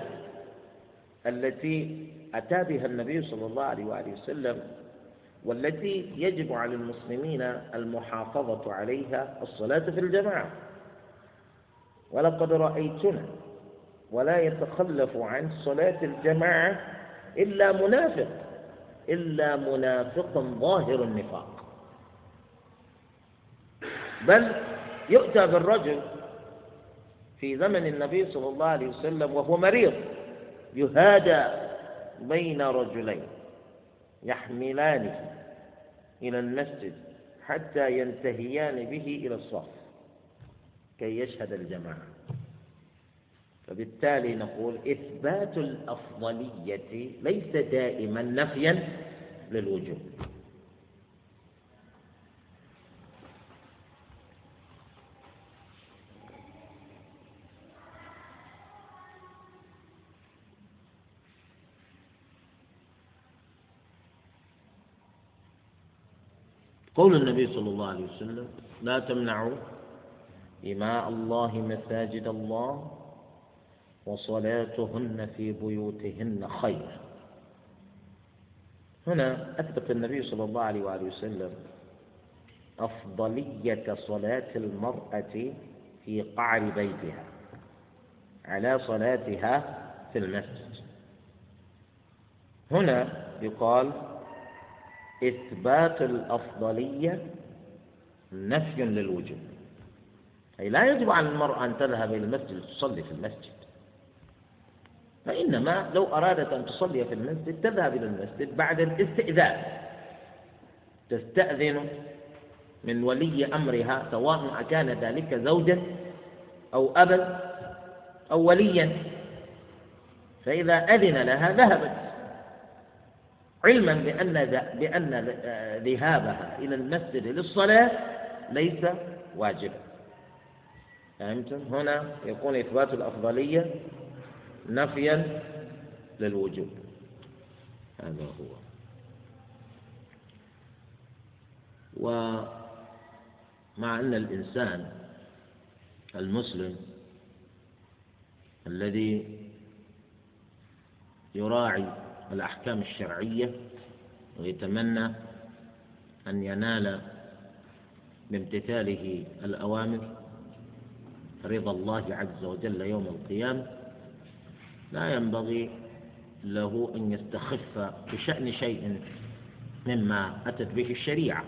التي أتى بها النبي صلى الله عليه وآله وسلم والتي يجب على المسلمين المحافظة عليها الصلاة في الجماعة. ولقد رأيتنا ولا يتخلف عن صلاة الجماعة إلا منافق إلا منافق ظاهر النفاق. بل يؤتى بالرجل في زمن النبي صلى الله عليه وسلم وهو مريض يهادى بين رجلين يحملانه. إلى المسجد حتى ينتهيان به إلى الصف كي يشهد الجماعة. فبالتالي نقول إثبات الأفضلية ليس دائما نفيا للوجوب. قول النبي صلى الله عليه وسلم لا تمنعوا إماء الله مساجد الله وصلاتهن في بيوتهن خير. هنا أثبت النبي صلى الله عليه وآله وسلم أفضلية صلاة المرأة في قعر بيتها على صلاتها في المسجد. هنا يقال إثبات الأفضلية نفي للوجوب. أي لا يجب على المرأة أن تذهب إلى المسجد تصلي في المسجد. فإنما لو أرادت أن تصلي في المسجد تذهب إلى المسجد بعد الاستئذان. تستأذن من ولي أمرها سواء أكان ذلك زوجا أو أبا أو وليا. فإذا أذن لها ذهبت. علما بأن بأن ذهابها إلى المسجد للصلاة ليس واجبا فهمتم؟ هنا يكون إثبات الأفضلية نفيا للوجوب. هذا هو. ومع أن الإنسان المسلم الذي يراعي الأحكام الشرعية ويتمنى أن ينال بامتثاله الأوامر رضا الله عز وجل يوم القيامة. لا ينبغي له أن يستخف بشأن شيء مما أتت به الشريعة.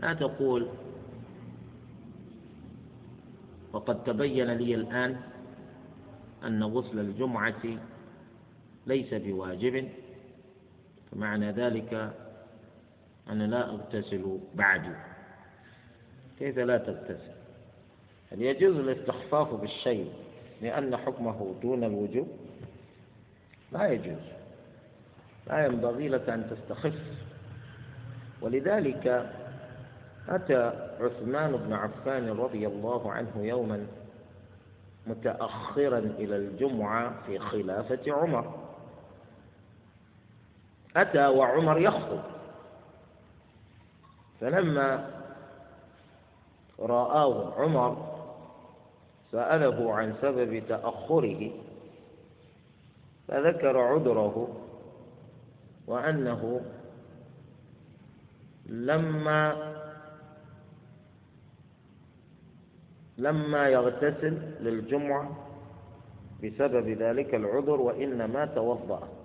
لا تقول وقد تبين لي الآن أن غسل الجمعة ليس بواجب. فمعنى ذلك أنا لا أغتسل بعد. كيف لا تغتسل؟ هل يجوز الاستخفاف بالشيء لأن حكمه دون الوجوب؟ لا يجوز. لا ينبغي لك أن تستخف. ولذلك أتى عثمان بن عفان رضي الله عنه يوما متأخرا إلى الجمعة في خلافة عمر. أتى وعمر يخطب. فلما رآه عمر سأله عن سبب تأخره فذكر عذره وأنه لما لما يغتسل للجمعة بسبب ذلك العذر وإنما توضأ.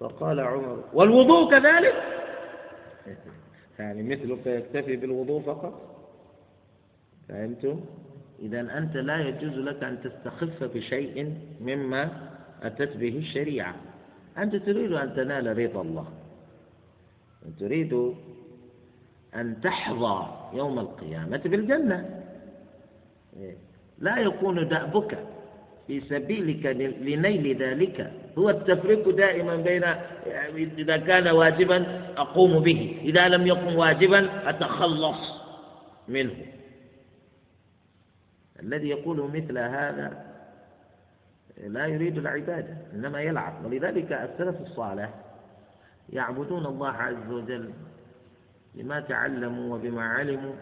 فقال عمر والوضوء كذلك؟ يعني مثلك يكتفي بالوضوء فقط؟ فهمتم؟ إذا أنت لا يجوز لك أن تستخف بشيء مما أتت به الشريعة. أنت تريد أن تنال رضا الله. تريد أن تحظى يوم القيامة بالجنة. لا يكون دأبك. في سبيلك لنيل ذلك. هو التفريق دائما بين إذا كان واجبا أقوم به. إذا لم يكن واجبا أتخلص منه. الذي يقول مثل هذا لا يريد العبادة إنما يلعب. ولذلك السلف الصالح يعبدون الله عز وجل بما تعلموا وبما علموا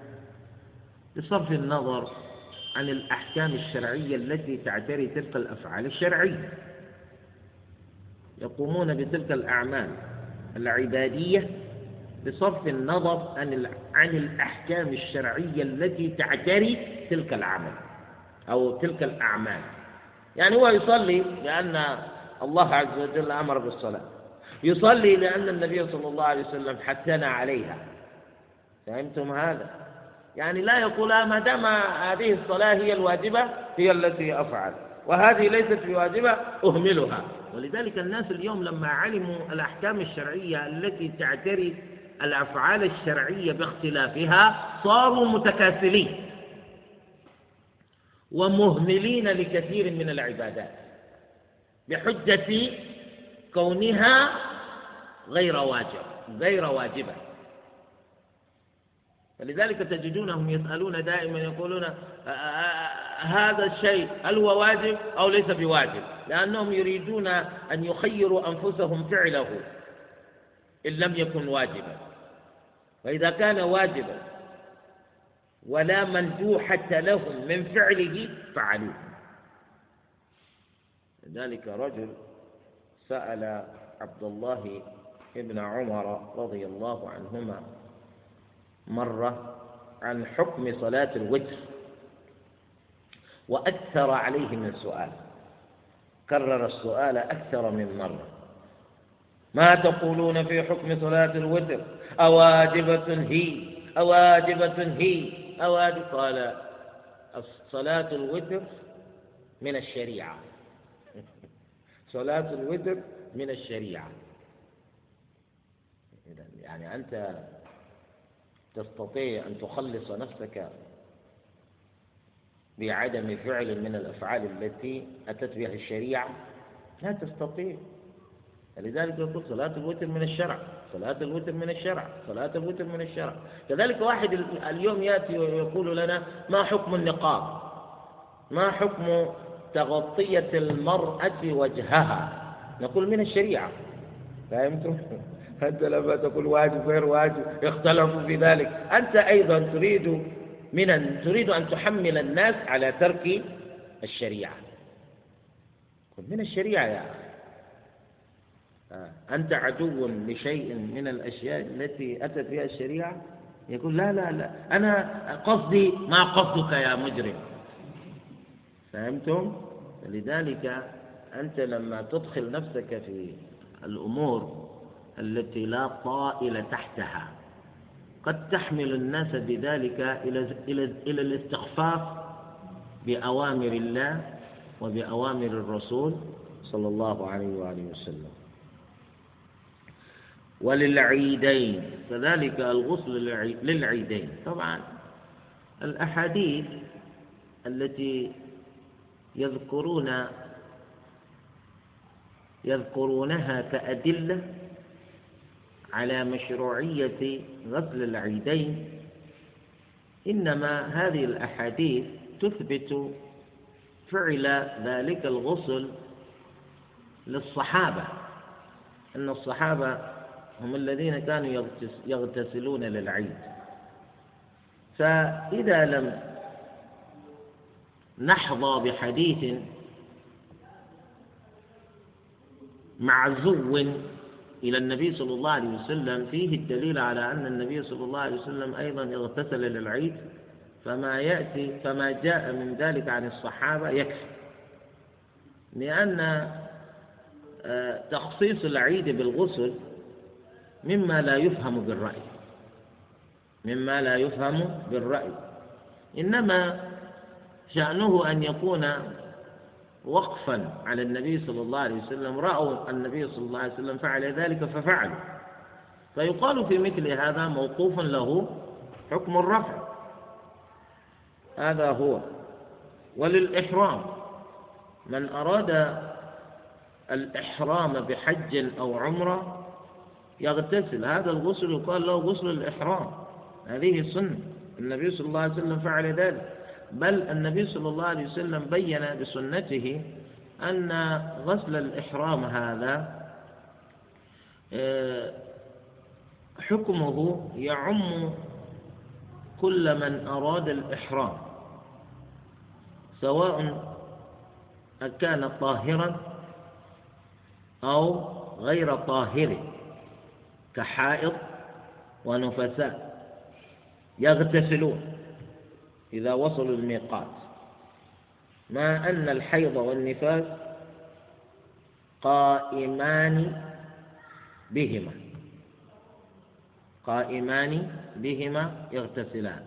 بصرف النظر عن الأحكام الشرعية التي تعتري تلك الأفعال الشرعية. يقومون بتلك الأعمال العبادية بصرف النظر عن الأحكام الشرعية التي تعتري تلك العمل أو تلك الأعمال. يعني هو يصلي لأن الله عز وجل أمر بالصلاة. يصلي لأن النبي صلى الله عليه وسلم حثنا عليها. فهمتم هذا؟ يعني لا يقول آه، ما دام هذه الصلاة هي الواجبة هي التي أفعل. وهذه ليست بواجبة أهملها. ولذلك الناس اليوم لما علموا الأحكام الشرعية التي تعتري الأفعال الشرعية باختلافها صاروا متكاسلين. ومهملين لكثير من العبادات بحجة كونها غير واجب غير واجبة. فلذلك تجدونهم يسألون دائما يقولون هذا الشيء هل هو واجب أو ليس بواجب؟ لأنهم يريدون أن يخيروا أنفسهم فعله إن لم يكن واجبا. فإذا كان واجبا ولا مندوحة لهم من فعله فعلوه. لذلك رجل سأل عبد الله بن عمر رضي الله عنهما مرة عن حكم صلاة الوتر وأكثر عليه من سؤال كرر السؤال أكثر من مرة. ما تقولون في حكم صلاة الوتر؟ أواجبة هي أواجبة هي أواجب. قال صلاة الوتر من الشريعة. صلاة الوتر من الشريعة. يعني أنت تستطيع أن تخلص نفسك بعدم فعل من الأفعال التي أتت بها الشريعة لا تستطيع. لذلك يقول صلاة الوتر من الشرع صلاة الوتر من الشرع صلاة الوتر من الشرع. كذلك واحد اليوم يأتي ويقول لنا ما حكم النقاب؟ ما حكم تغطية المرأة وجهها؟ نقول من الشريعة. فهمتم؟ أنت لما تقول واجب غير واجب اختلفوا في ذلك. أنت أيضا تريد من أن تريد أن تحمل الناس على ترك الشريعة. من الشريعة يا أخي؟ آه. أنت عدو لشيء من الأشياء التي أتت بها الشريعة؟ يقول لا لا لا. أنا قصدي ما قصدك يا مجرم. فهمتم؟ لذلك أنت لما تدخل نفسك في الأمور التي لا طائل تحتها. قد تحمل الناس بذلك إلى إلى الاستخفاف بأوامر الله وبأوامر الرسول صلى الله عليه وآله وسلم. وللعيدين كذلك الغسل للعيدين. طبعا الأحاديث التي يذكرون يذكرونها كأدلة على مشروعية غسل العيدين. إنما هذه الأحاديث تثبت فعل ذلك الغسل للصحابة أن الصحابة هم الذين كانوا يغتسلون للعيد. فإذا لم نحظى بحديث معزو إلى النبي صلى الله عليه وسلم. فيه الدليل على أن النبي صلى الله عليه وسلم أيضا اغتسل للعيد فما يأتي فما جاء من ذلك عن الصحابة يكفي. لأن آه، تخصيص العيد بالغسل مما لا يفهم بالرأي. مما لا يفهم بالرأي. إنما شأنه أن يكون وقفا على النبي صلى الله عليه وسلم رأوا النبي صلى الله عليه وسلم فعل ذلك ففعلوا. فيقال في مثل هذا موقوف له حكم الرفع. هذا هو. وللإحرام. من أراد الإحرام بحج أو عمرة يغتسل. هذا الغسل يقال له غسل الإحرام. هذه سنة. النبي صلى الله عليه وسلم فعل ذلك. بل النبي صلى الله عليه وسلم بين بسنته أن غسل الإحرام هذا آه، حكمه يعم كل من أراد الإحرام سواء أكان طاهرا أو غير طاهر كحائض ونفساء يغتسلون. إذا وصلوا الميقات. ما أن الحيض والنفاس قائمان بهما. قائمان بهما يغتسلان.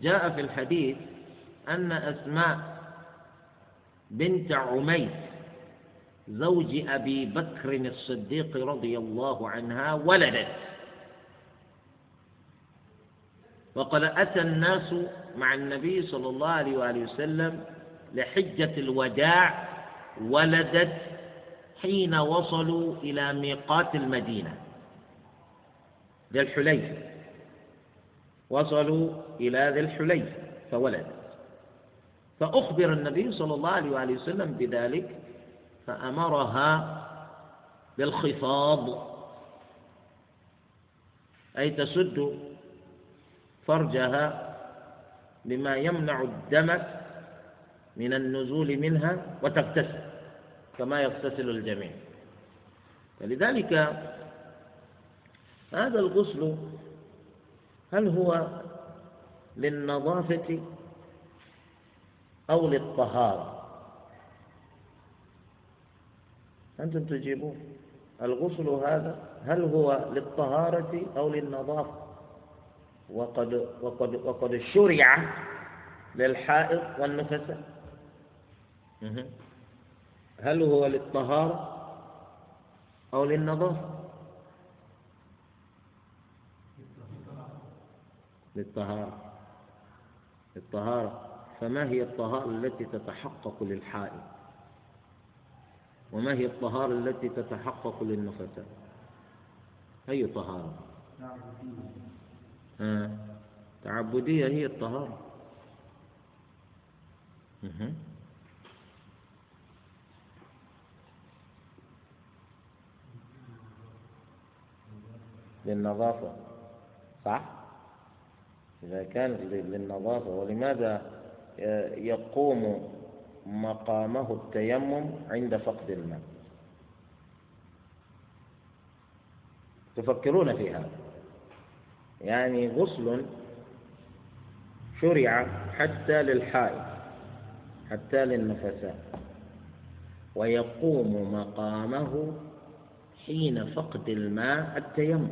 جاء في الحديث أن أسماء بنت عميس زوج أبي بكر الصديق رضي الله عنها ولدت. وقد أتى الناس مع النبي صلى الله عليه وآله وسلم لحجة الوداع ولدت حين وصلوا إلى ميقات المدينة ذي الحليفة وصلوا إلى ذي الحليفة فولدت. فأخبر النبي صلى الله عليه وآله وسلم بذلك فأمرها بالخفاض. أي تسد فرجها بما يمنع الدم من النزول منها وتغتسل كما يغتسل الجميع. فلذلك هذا الغسل هل هو للنظافة أو للطهارة؟ أنتم تجيبون. الغسل هذا هل هو للطهارة أو للنظافة؟ وقد وقد وقد شرع للحائض والنفساء هل هو للطهارة أو للنظافة؟ للطهارة. للطهارة. فما هي الطهارة التي تتحقق للحائض؟ وما هي الطهارة التي تتحقق للنفساء أي طهارة؟ آه. تعبدية هي الطهارة. للنظافة صح؟ إذا كانت للنظافة ولماذا يقوم مقامه التيمم عند فقد الماء؟ تفكرون في هذا. يعني غسل شرع حتى للحائض حتى للنفساء ويقوم مقامه حين فقد الماء التيمم.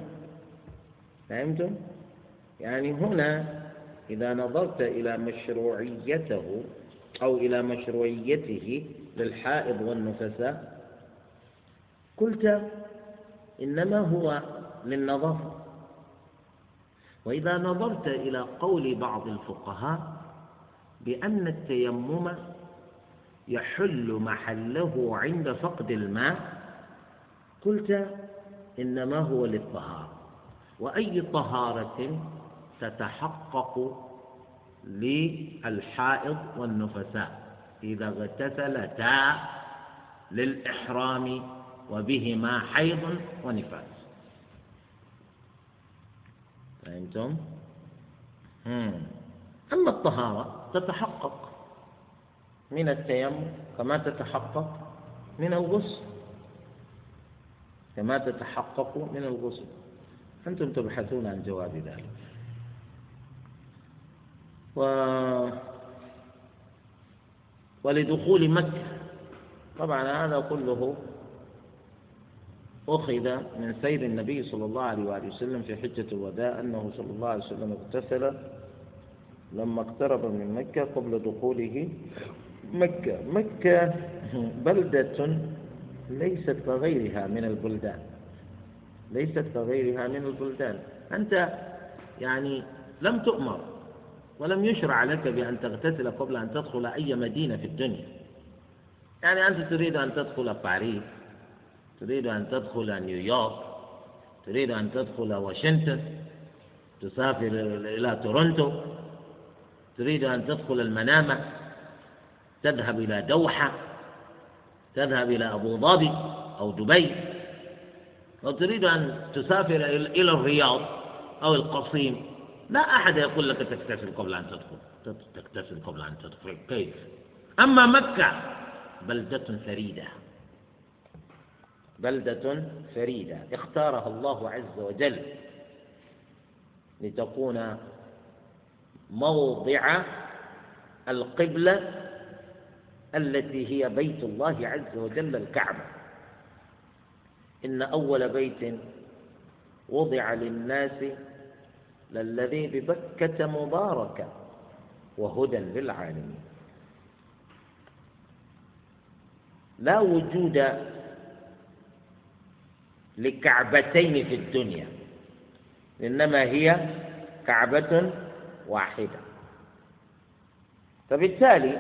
فهمتم؟ يعني هنا إذا نظرت إلى مشروعيته أو إلى مشروعيته للحائض والنفساء قلت إنما هو للنظافة. وإذا نظرت إلى قول بعض الفقهاء بأن التيمم يحل محله عند فقد الماء قلت إنما هو للطهارة. وأي طهارة تتحقق للحائض والنفساء؟ إذا اغتسلتا للإحرام وبهما حيض ونفاس. فهمتم؟ أما الطهارة تتحقق من التيمم كما تتحقق من الغسل. كما تتحقق من الغسل. أنتم تبحثون عن جواب ذلك. و ولدخول مكة. طبعا هذا كله أخذ من سير النبي صلى الله عليه وآله وسلم في حجة الوداع أنه صلى الله عليه وسلم اغتسل لما اقترب من مكة قبل دخوله مكة. مكة بلدة ليست كغيرها من البلدان. ليست كغيرها من البلدان. أنت يعني لم تؤمر ولم يشرع لك بأن تغتسل قبل أن تدخل أي مدينة في الدنيا. يعني أنت تريد أن تدخل باريس تريد أن تدخل نيويورك تريد أن تدخل واشنطن تسافر إلى تورونتو تريد أن تدخل المنامة تذهب إلى دوحة تذهب إلى أبو ظبي أو دبي أو تريد أن تسافر إلى الرياض أو القصيم. لا أحد يقول لك تغتسل قبل أن تدخل تغتسل قبل أن تدخل كيف؟ أما مكة بلدة فريدة. بلدة فريدة. اختارها الله عز وجل لتكون موضع القبلة التي هي بيت الله عز وجل الكعبة. إن أول بيت وضع للناس للذي ببكة مباركة وهدى للعالمين. لا وجود لكعبتين في الدنيا. إنما هي كعبة واحدة. فبالتالي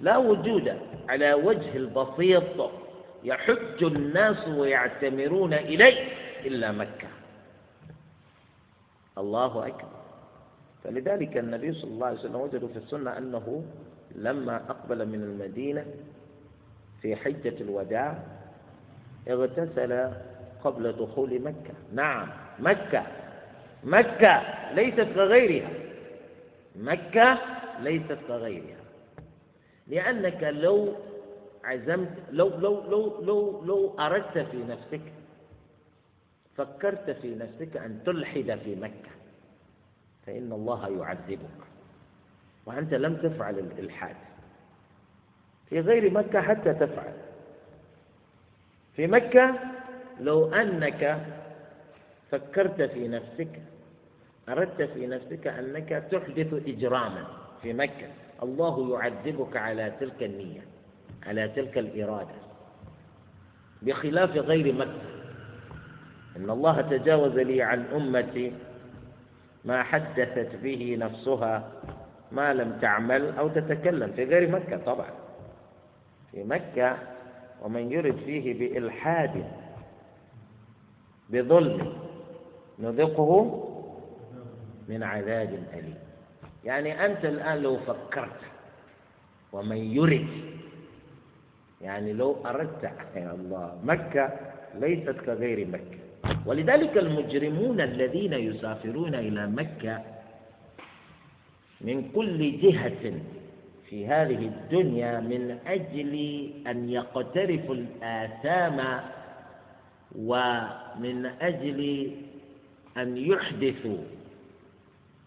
لا وجود على وجه البسيط يحج الناس ويعتمرون إليه إلا مكة. الله أكبر. فلذلك النبي صلى الله عليه وسلم وجدوا في السنة أنه لما أقبل من المدينة في حجة الوداع اغتسل قبل دخول مكة. نعم مكة. مكة ليست كغيرها. مكة ليست كغيرها. لأنك لو عزمت لو لو لو لو لو أردت في نفسك فكرت في نفسك أن تلحد في مكة. فإن الله يعذبك. وأنت لم تفعل الإلحاد. في غير مكة حتى تفعل. في مكة لو أنك فكرت في نفسك أردت في نفسك أنك تحدث إجراما في مكة. الله يعذبك على تلك النية على تلك الإرادة. بخلاف غير مكة إن الله تجاوز لي عن أمتي ما حدثت به نفسها ما لم تعمل أو تتكلم. في غير مكة طبعا. في مكة ومن يرد فيه بإلحاد بظلم نذقه من عذاب أليم. يعني أنت الآن لو فكرت ومن يرد يعني لو أردت يا الله مكة ليست كغير مكة. ولذلك المجرمون الذين يسافرون إلى مكة من كل جهة في هذه الدنيا من أجل أن يقترفوا الآثام ومن أجل أن يحدثوا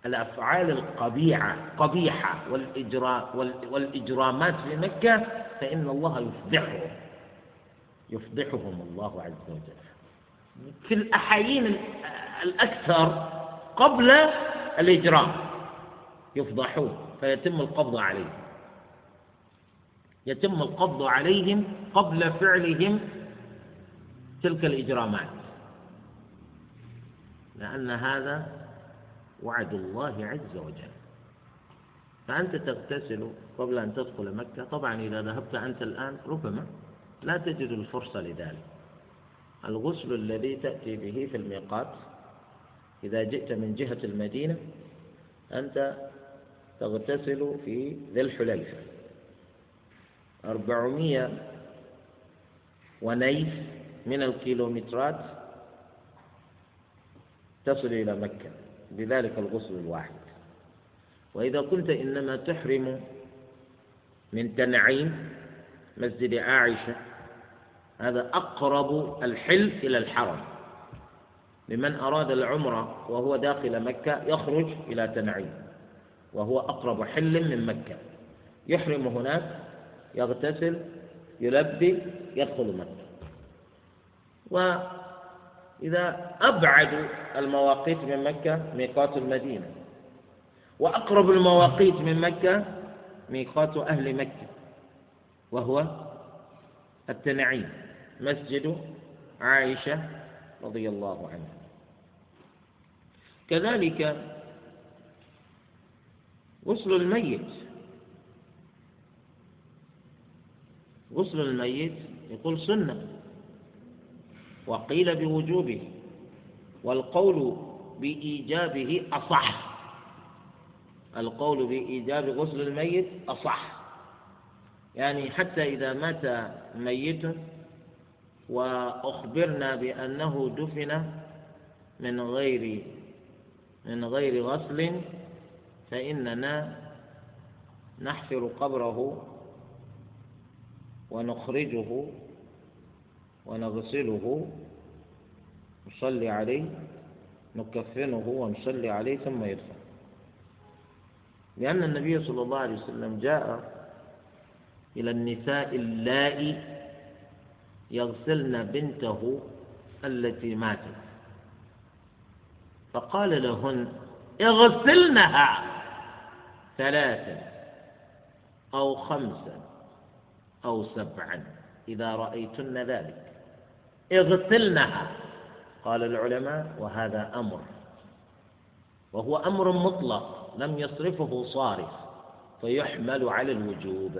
الأفعال القبيحة قبيحة والإجرامات في مكة فإن الله يفضحهم يفضحهم الله عز وجل. في الأحايين الأكثر قبل الإجرام يفضحون فيتم القبض عليهم. يتم القبض عليهم قبل فعلهم تلك الإجرامات. لأن هذا وعد الله عز وجل. فأنت تغتسل قبل أن تدخل مكة. طبعا إذا ذهبت أنت الآن ربما لا تجد الفرصة لذلك. الغسل الذي تأتي به في الميقات إذا جئت من جهة المدينة أنت تغتسل في ذي الحليفة. أربعمية ونيف من الكيلومترات تصل إلى مكة بذلك الغسل الواحد. وإذا كنت إنما تحرم من تنعيم مسجد عائشة هذا أقرب الحل إلى الحرم. لمن أراد العمرة وهو داخل مكة يخرج إلى تنعيم وهو أقرب حل من مكة. يحرم هناك يغتسل يلبي يدخل مكة وإذا أبعد المواقيت من مكة ميقات المدينة. وأقرب المواقيت من مكة ميقات أهل مكة. وهو التنعيم مسجد عائشة رضي الله عنها. كذلك غسل الميت غسل الميت يقول سنة وقيل بوجوبه والقول بإيجابه أصح. القول بإيجاب غسل الميت أصح. يعني حتى إذا مات ميت وأخبرنا بأنه دفن من غير من غير غسل فإننا نحفر قبره ونخرجه ونغسله نصلي عليه نكفنه ونصلي عليه ثم يدفن. لأن النبي صلى الله عليه وسلم جاء إلى النساء اللائي يغسلن بنته التي ماتت. فقال لهن اغسلنها ثلاثا أو خمسا. أو سبعا. إذا رأيتن ذلك. اغسلنها قال العلماء وهذا أمر. وهو أمر مطلق لم يصرفه صارف. فيحمل على الوجوب.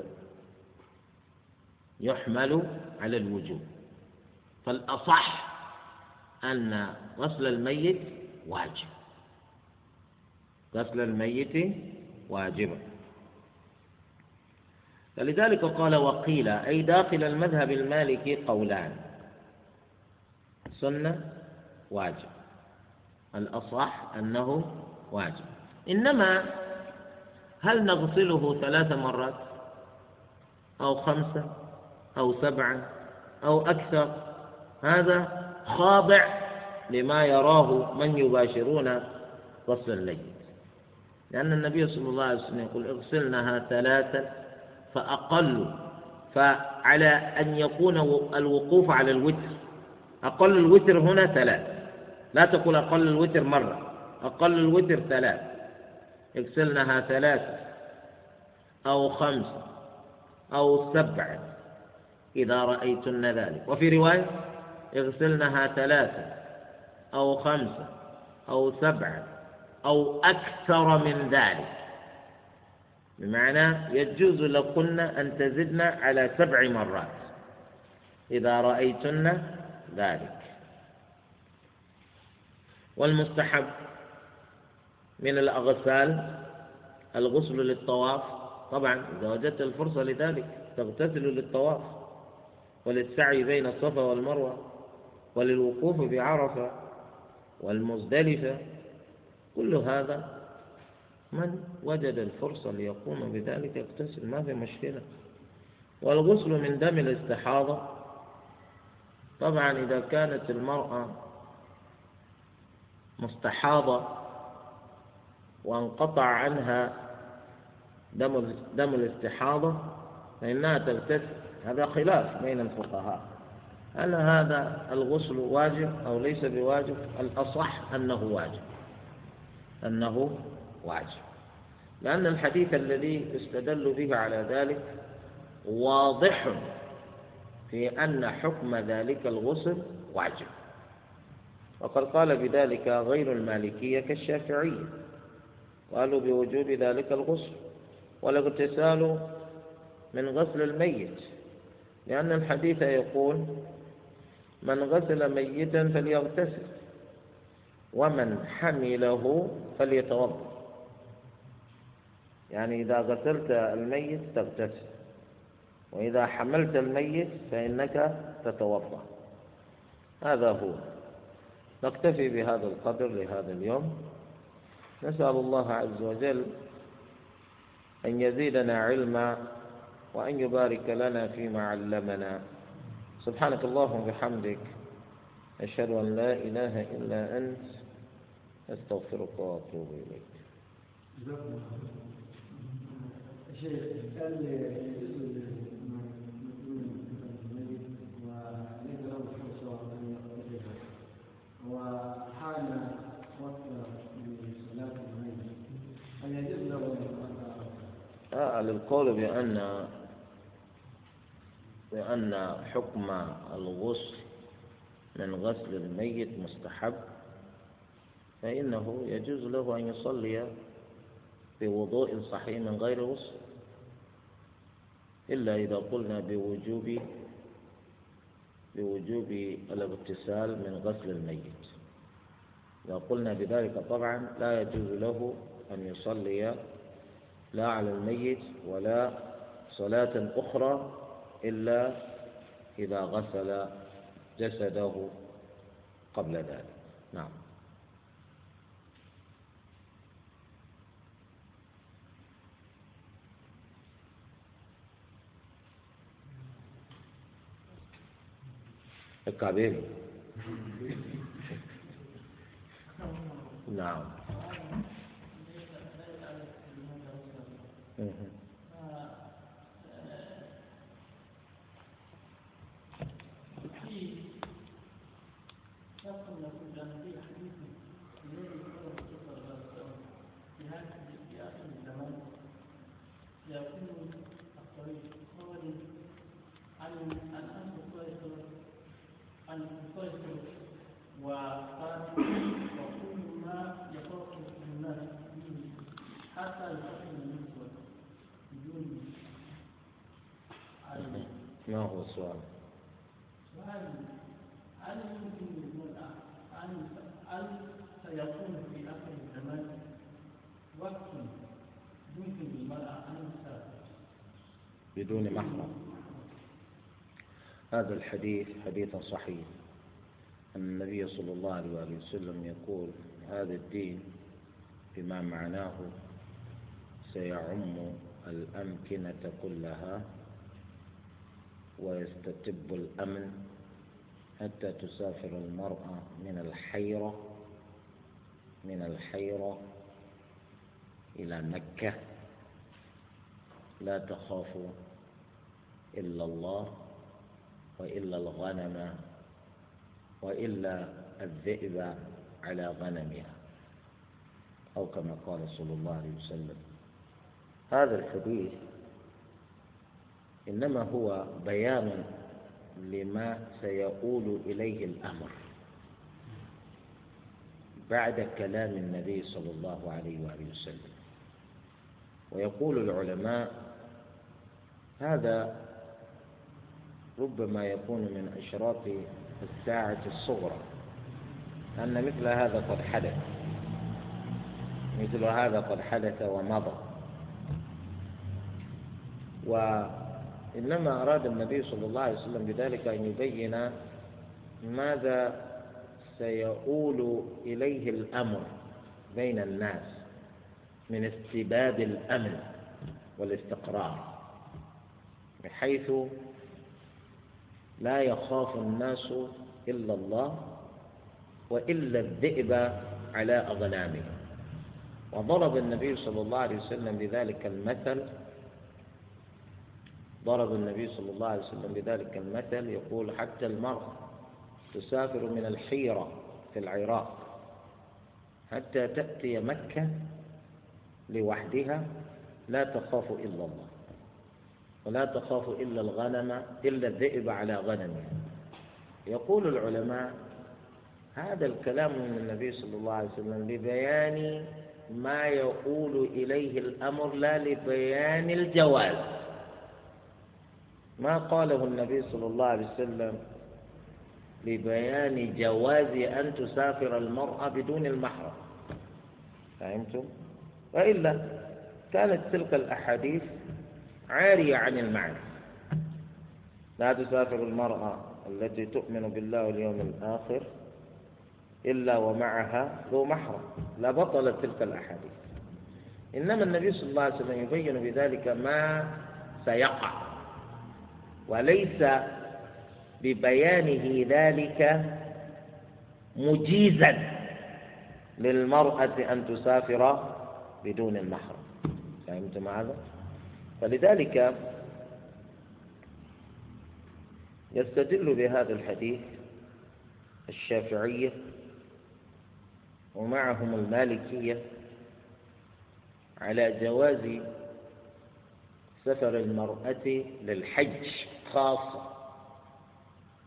يحمل على الوجوب. فالأصح أن غسل الميت واجب. غسل الميت واجب. فلذلك قال وقيل أي داخل المذهب المالكي قولان. سنة واجب. الأصح أنه واجب. إنما هل نغسله ثلاث مرات؟ أو خمسة أو سبعة أو أكثر؟ هذا خاضع لما يراه من يباشرون غسل الليل لأن النبي صلى الله عليه وسلم يقول اغسلنها ثلاثة فأقل فعلى أن يكون الوقوف على الوتر. أقل الوتر هنا ثلاث. لا تقول أقل الوتر مرة أقل الوتر ثلاث. اغسلنها ثلاثة أو خمسة أو سبعة إذا رأيتن ذلك. وفي رواية اغسلنها ثلاثة أو خمسة أو سبعة أو أكثر من ذلك. بمعنى يجوز لكن أن تزدن على سبع مرات. إذا رأيتن ذلك. والمستحب من الأغسال الغسل للطواف. طبعا إذا وجدت الفرصة لذلك تغتسل للطواف. وللسعي بين الصفا والمروة. وللوقوف بعرفة. والمزدلفة. كل هذا من وجد الفرصة ليقوم بذلك يغتسل ما في مشكلة. والغسل من دم الاستحاضة. طبعا إذا كانت المرأة مستحاضة وانقطع عنها دم دم الاستحاضة فإنها تغتسل. هذا خلاف بين الفقهاء. هل هذا الغسل واجب أو ليس بواجب؟ الأصح أنه واجب. أنه واجب. لأن الحديث الذي استدل به على ذلك واضح في أن حكم ذلك الغسل واجب. وقد قال بذلك غير المالكية كالشافعية. قالوا بوجوب ذلك الغسل والاغتسال من غسل الميت. لأن الحديث يقول من غسل ميتا فليغتسل ومن حمله فليتوضأ. يعني إذا غسلت الميت تغتسل وإذا حملت الميت فإنك تتوضأ. هذا هو. نكتفي بهذا القدر لهذا اليوم. نسأل الله عز وجل أن يزيدنا علما وأن يبارك لنا فيما علمنا. سبحانك اللهم وبحمدك أشهد أن لا إله إلا أنت أستغفرك وأتوب إليك شيخ قال وحان وقت صلاة الميت هل يجوز له أن القول بأن بأن حكم الغسل من غسل الميت مستحب فإنه يجوز له أن يصلي بوضوء صحيح من غير غسل. إلا إذا قلنا بوجوب بوجوب الاغتسال من غسل الميت. إذا قلنا بذلك طبعا لا يجوز له أن يصلي لا على الميت ولا صلاة أخرى إلا إذا غسل جسده قبل ذلك. نعم. É cabelo? Não. Uhum. الكبير نعم ما هو السؤال؟ هل يمكن للمرأة أن هل سيكون في آخر الزمان وقت يمكن للمرأة أن تسافر بدون محرم هذا الحديث حديث صحيح. أن النبي صلى الله عليه وسلم يقول هذا الدين بما معناه سيعم الأمكنة كلها ويستتب الأمن حتى تسافر المرأة من الحيرة من الحيرة إلى مكة. لا تخاف إلا الله. وإلا الغنم وإلا الذئب على غنمها أو كما قال صلى الله عليه وسلم. هذا الحديث إنما هو بيان لما سيؤول إليه الأمر بعد كلام النبي صلى الله عليه وآله وسلم. ويقول العلماء هذا ربما يكون من أشراط الساعة الصغرى. أن مثل هذا قد حدث. مثل هذا قد حدث ومضى. و إنما أراد النبي صلى الله عليه وسلم بذلك أن يبين ماذا سيؤول إليه الأمر بين الناس من استباب الأمن والاستقرار بحيث لا يخاف الناس إلا الله وإلا الذئب على أغنامهم وضرب النبي صلى الله عليه وسلم بذلك المثل ضرب النبي صلى الله عليه وسلم بذلك المثل يقول حتى المرأة تسافر من الحيرة في العراق حتى تأتي مكة لوحدها لا تخاف إلا الله. ولا تخاف إلا الغنم إلا الذئب على غنمها يقول العلماء هذا الكلام من النبي صلى الله عليه وسلم لبيان ما يقول إليه الأمر لا لبيان الجواز. ما قاله النبي صلى الله عليه وسلم لبيان جواز أن تسافر المرأة بدون المحرم؟ فهمتم؟ وإلا كانت تلك الأحاديث عارية عن المعنى. لا تسافر المرأة التي تؤمن بالله واليوم الآخر إلا ومعها ذو محرم. لا بطلت تلك الأحاديث. إنما النبي صلى الله عليه وسلم يبين بذلك ما سيقع وليس ببيانه ذلك مجيزا للمرأة أن تسافر بدون المحرم. فهمتم هذا؟ فلذلك يستدل بهذا الحديث الشافعية ومعهم المالكية على جواز سفر المرأة للحج خاصة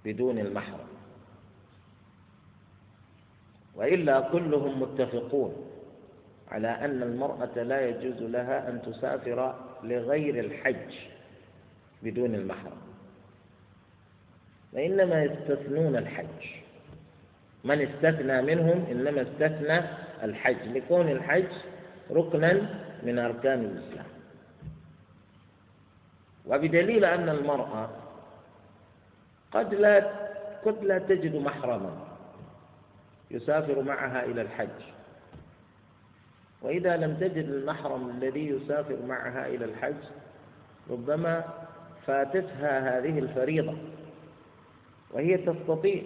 بدون المحرم. وإلا كلهم متفقون على أن المرأة لا يجوز لها أن تسافر لغير الحج بدون المحرم. وإنما يستثنون الحج. من استثنى منهم إنما استثنى الحج لكون الحج ركنا من أركان الإسلام. وبدليل أن المرأة قد لا قد لا تجد محرما يسافر معها إلى الحج. وإذا لم تجد المحرم الذي يسافر معها إلى الحج ربما فاتتها هذه الفريضة. وهي تستطيع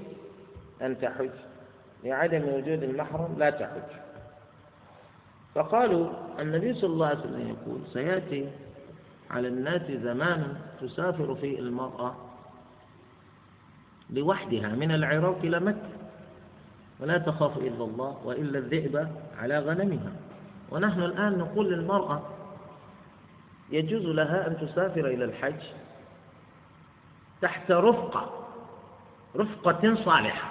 أن تحج. لعدم وجود المحرم لا تحج. فقالوا النبي صلى الله عليه وسلم يقول سيأتي على الناس زمان تسافر فيه المرأة لوحدها من العراق إلى مكة. ولا تخاف إلا الله وإلا الذئب على غنمها. ونحن الآن نقول للمرأة يجوز لها أن تسافر إلى الحج تحت رفقة رفقة صالحة.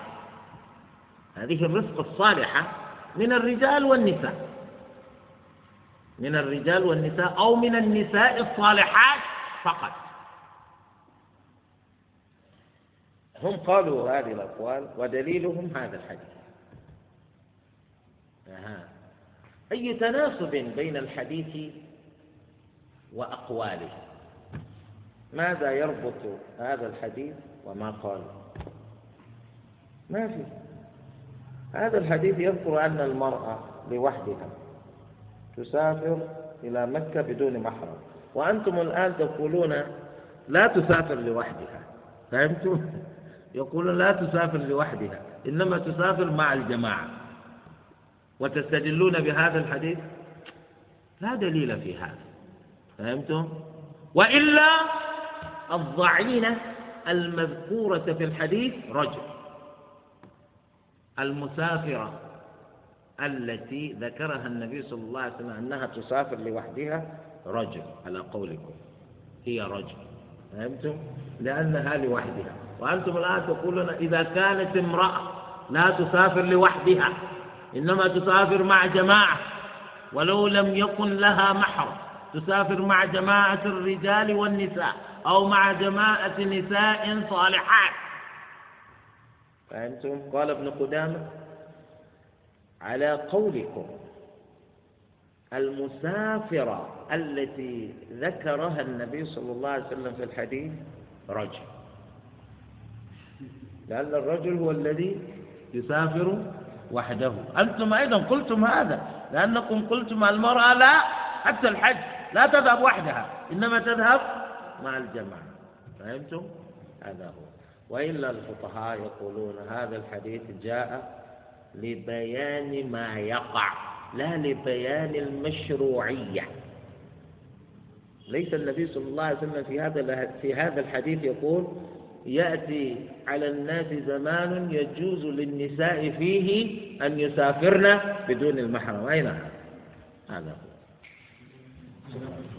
هذه الرفقة الصالحة من الرجال والنساء. من الرجال والنساء أو من النساء الصالحات فقط. هم قالوا هذه الأقوال ودليلهم هذا الحديث. أي تناسب بين الحديث وأقواله؟ ماذا يربط هذا الحديث وما قال؟ ما في. هذا الحديث يذكر أن المرأة لوحدها تسافر إلى مكة بدون محرم. وأنتم الآن تقولون لا تسافر لوحدها. فهمتم؟ يقولون لا تسافر لوحدها إنما تسافر مع الجماعة. وتستدلون بهذا الحديث؟ لا دليل في هذا. فهمتم؟ وإلا الضعينة المذكورة في الحديث رجل المسافرة التي ذكرها النبي صلى الله عليه وسلم أنها تسافر لوحدها رجل على قولكم. هي رجل فهمتم؟ لأنها لوحدها. وأنتم الآن تقولون إذا كانت امرأة لا تسافر لوحدها إنما تسافر مع جماعة ولو لم يكن لها محر تسافر مع جماعة الرجال والنساء أو مع جماعة نساء صالحات فهمتم؟ قال ابن قدامة على قولكم المسافرة التي ذكرها النبي صلى الله عليه وسلم في الحديث رجل لأن الرجل هو الذي يسافر وحده. أنتم أيضا قلتم هذا لأنكم قلتم المرأة لا حتى الحج لا تذهب وحدها إنما تذهب مع الجماعة. فهمتم؟ هذا هو. وإلا الفقهاء يقولون هذا الحديث جاء لبيان ما يقع لا لبيان المشروعية. ليس النبي صلى الله عليه وسلم في هذا في هذا الحديث يقول يأتي على الناس زمان يجوز للنساء فيه أن يسافرن بدون المحرم. أين هذا؟ هو.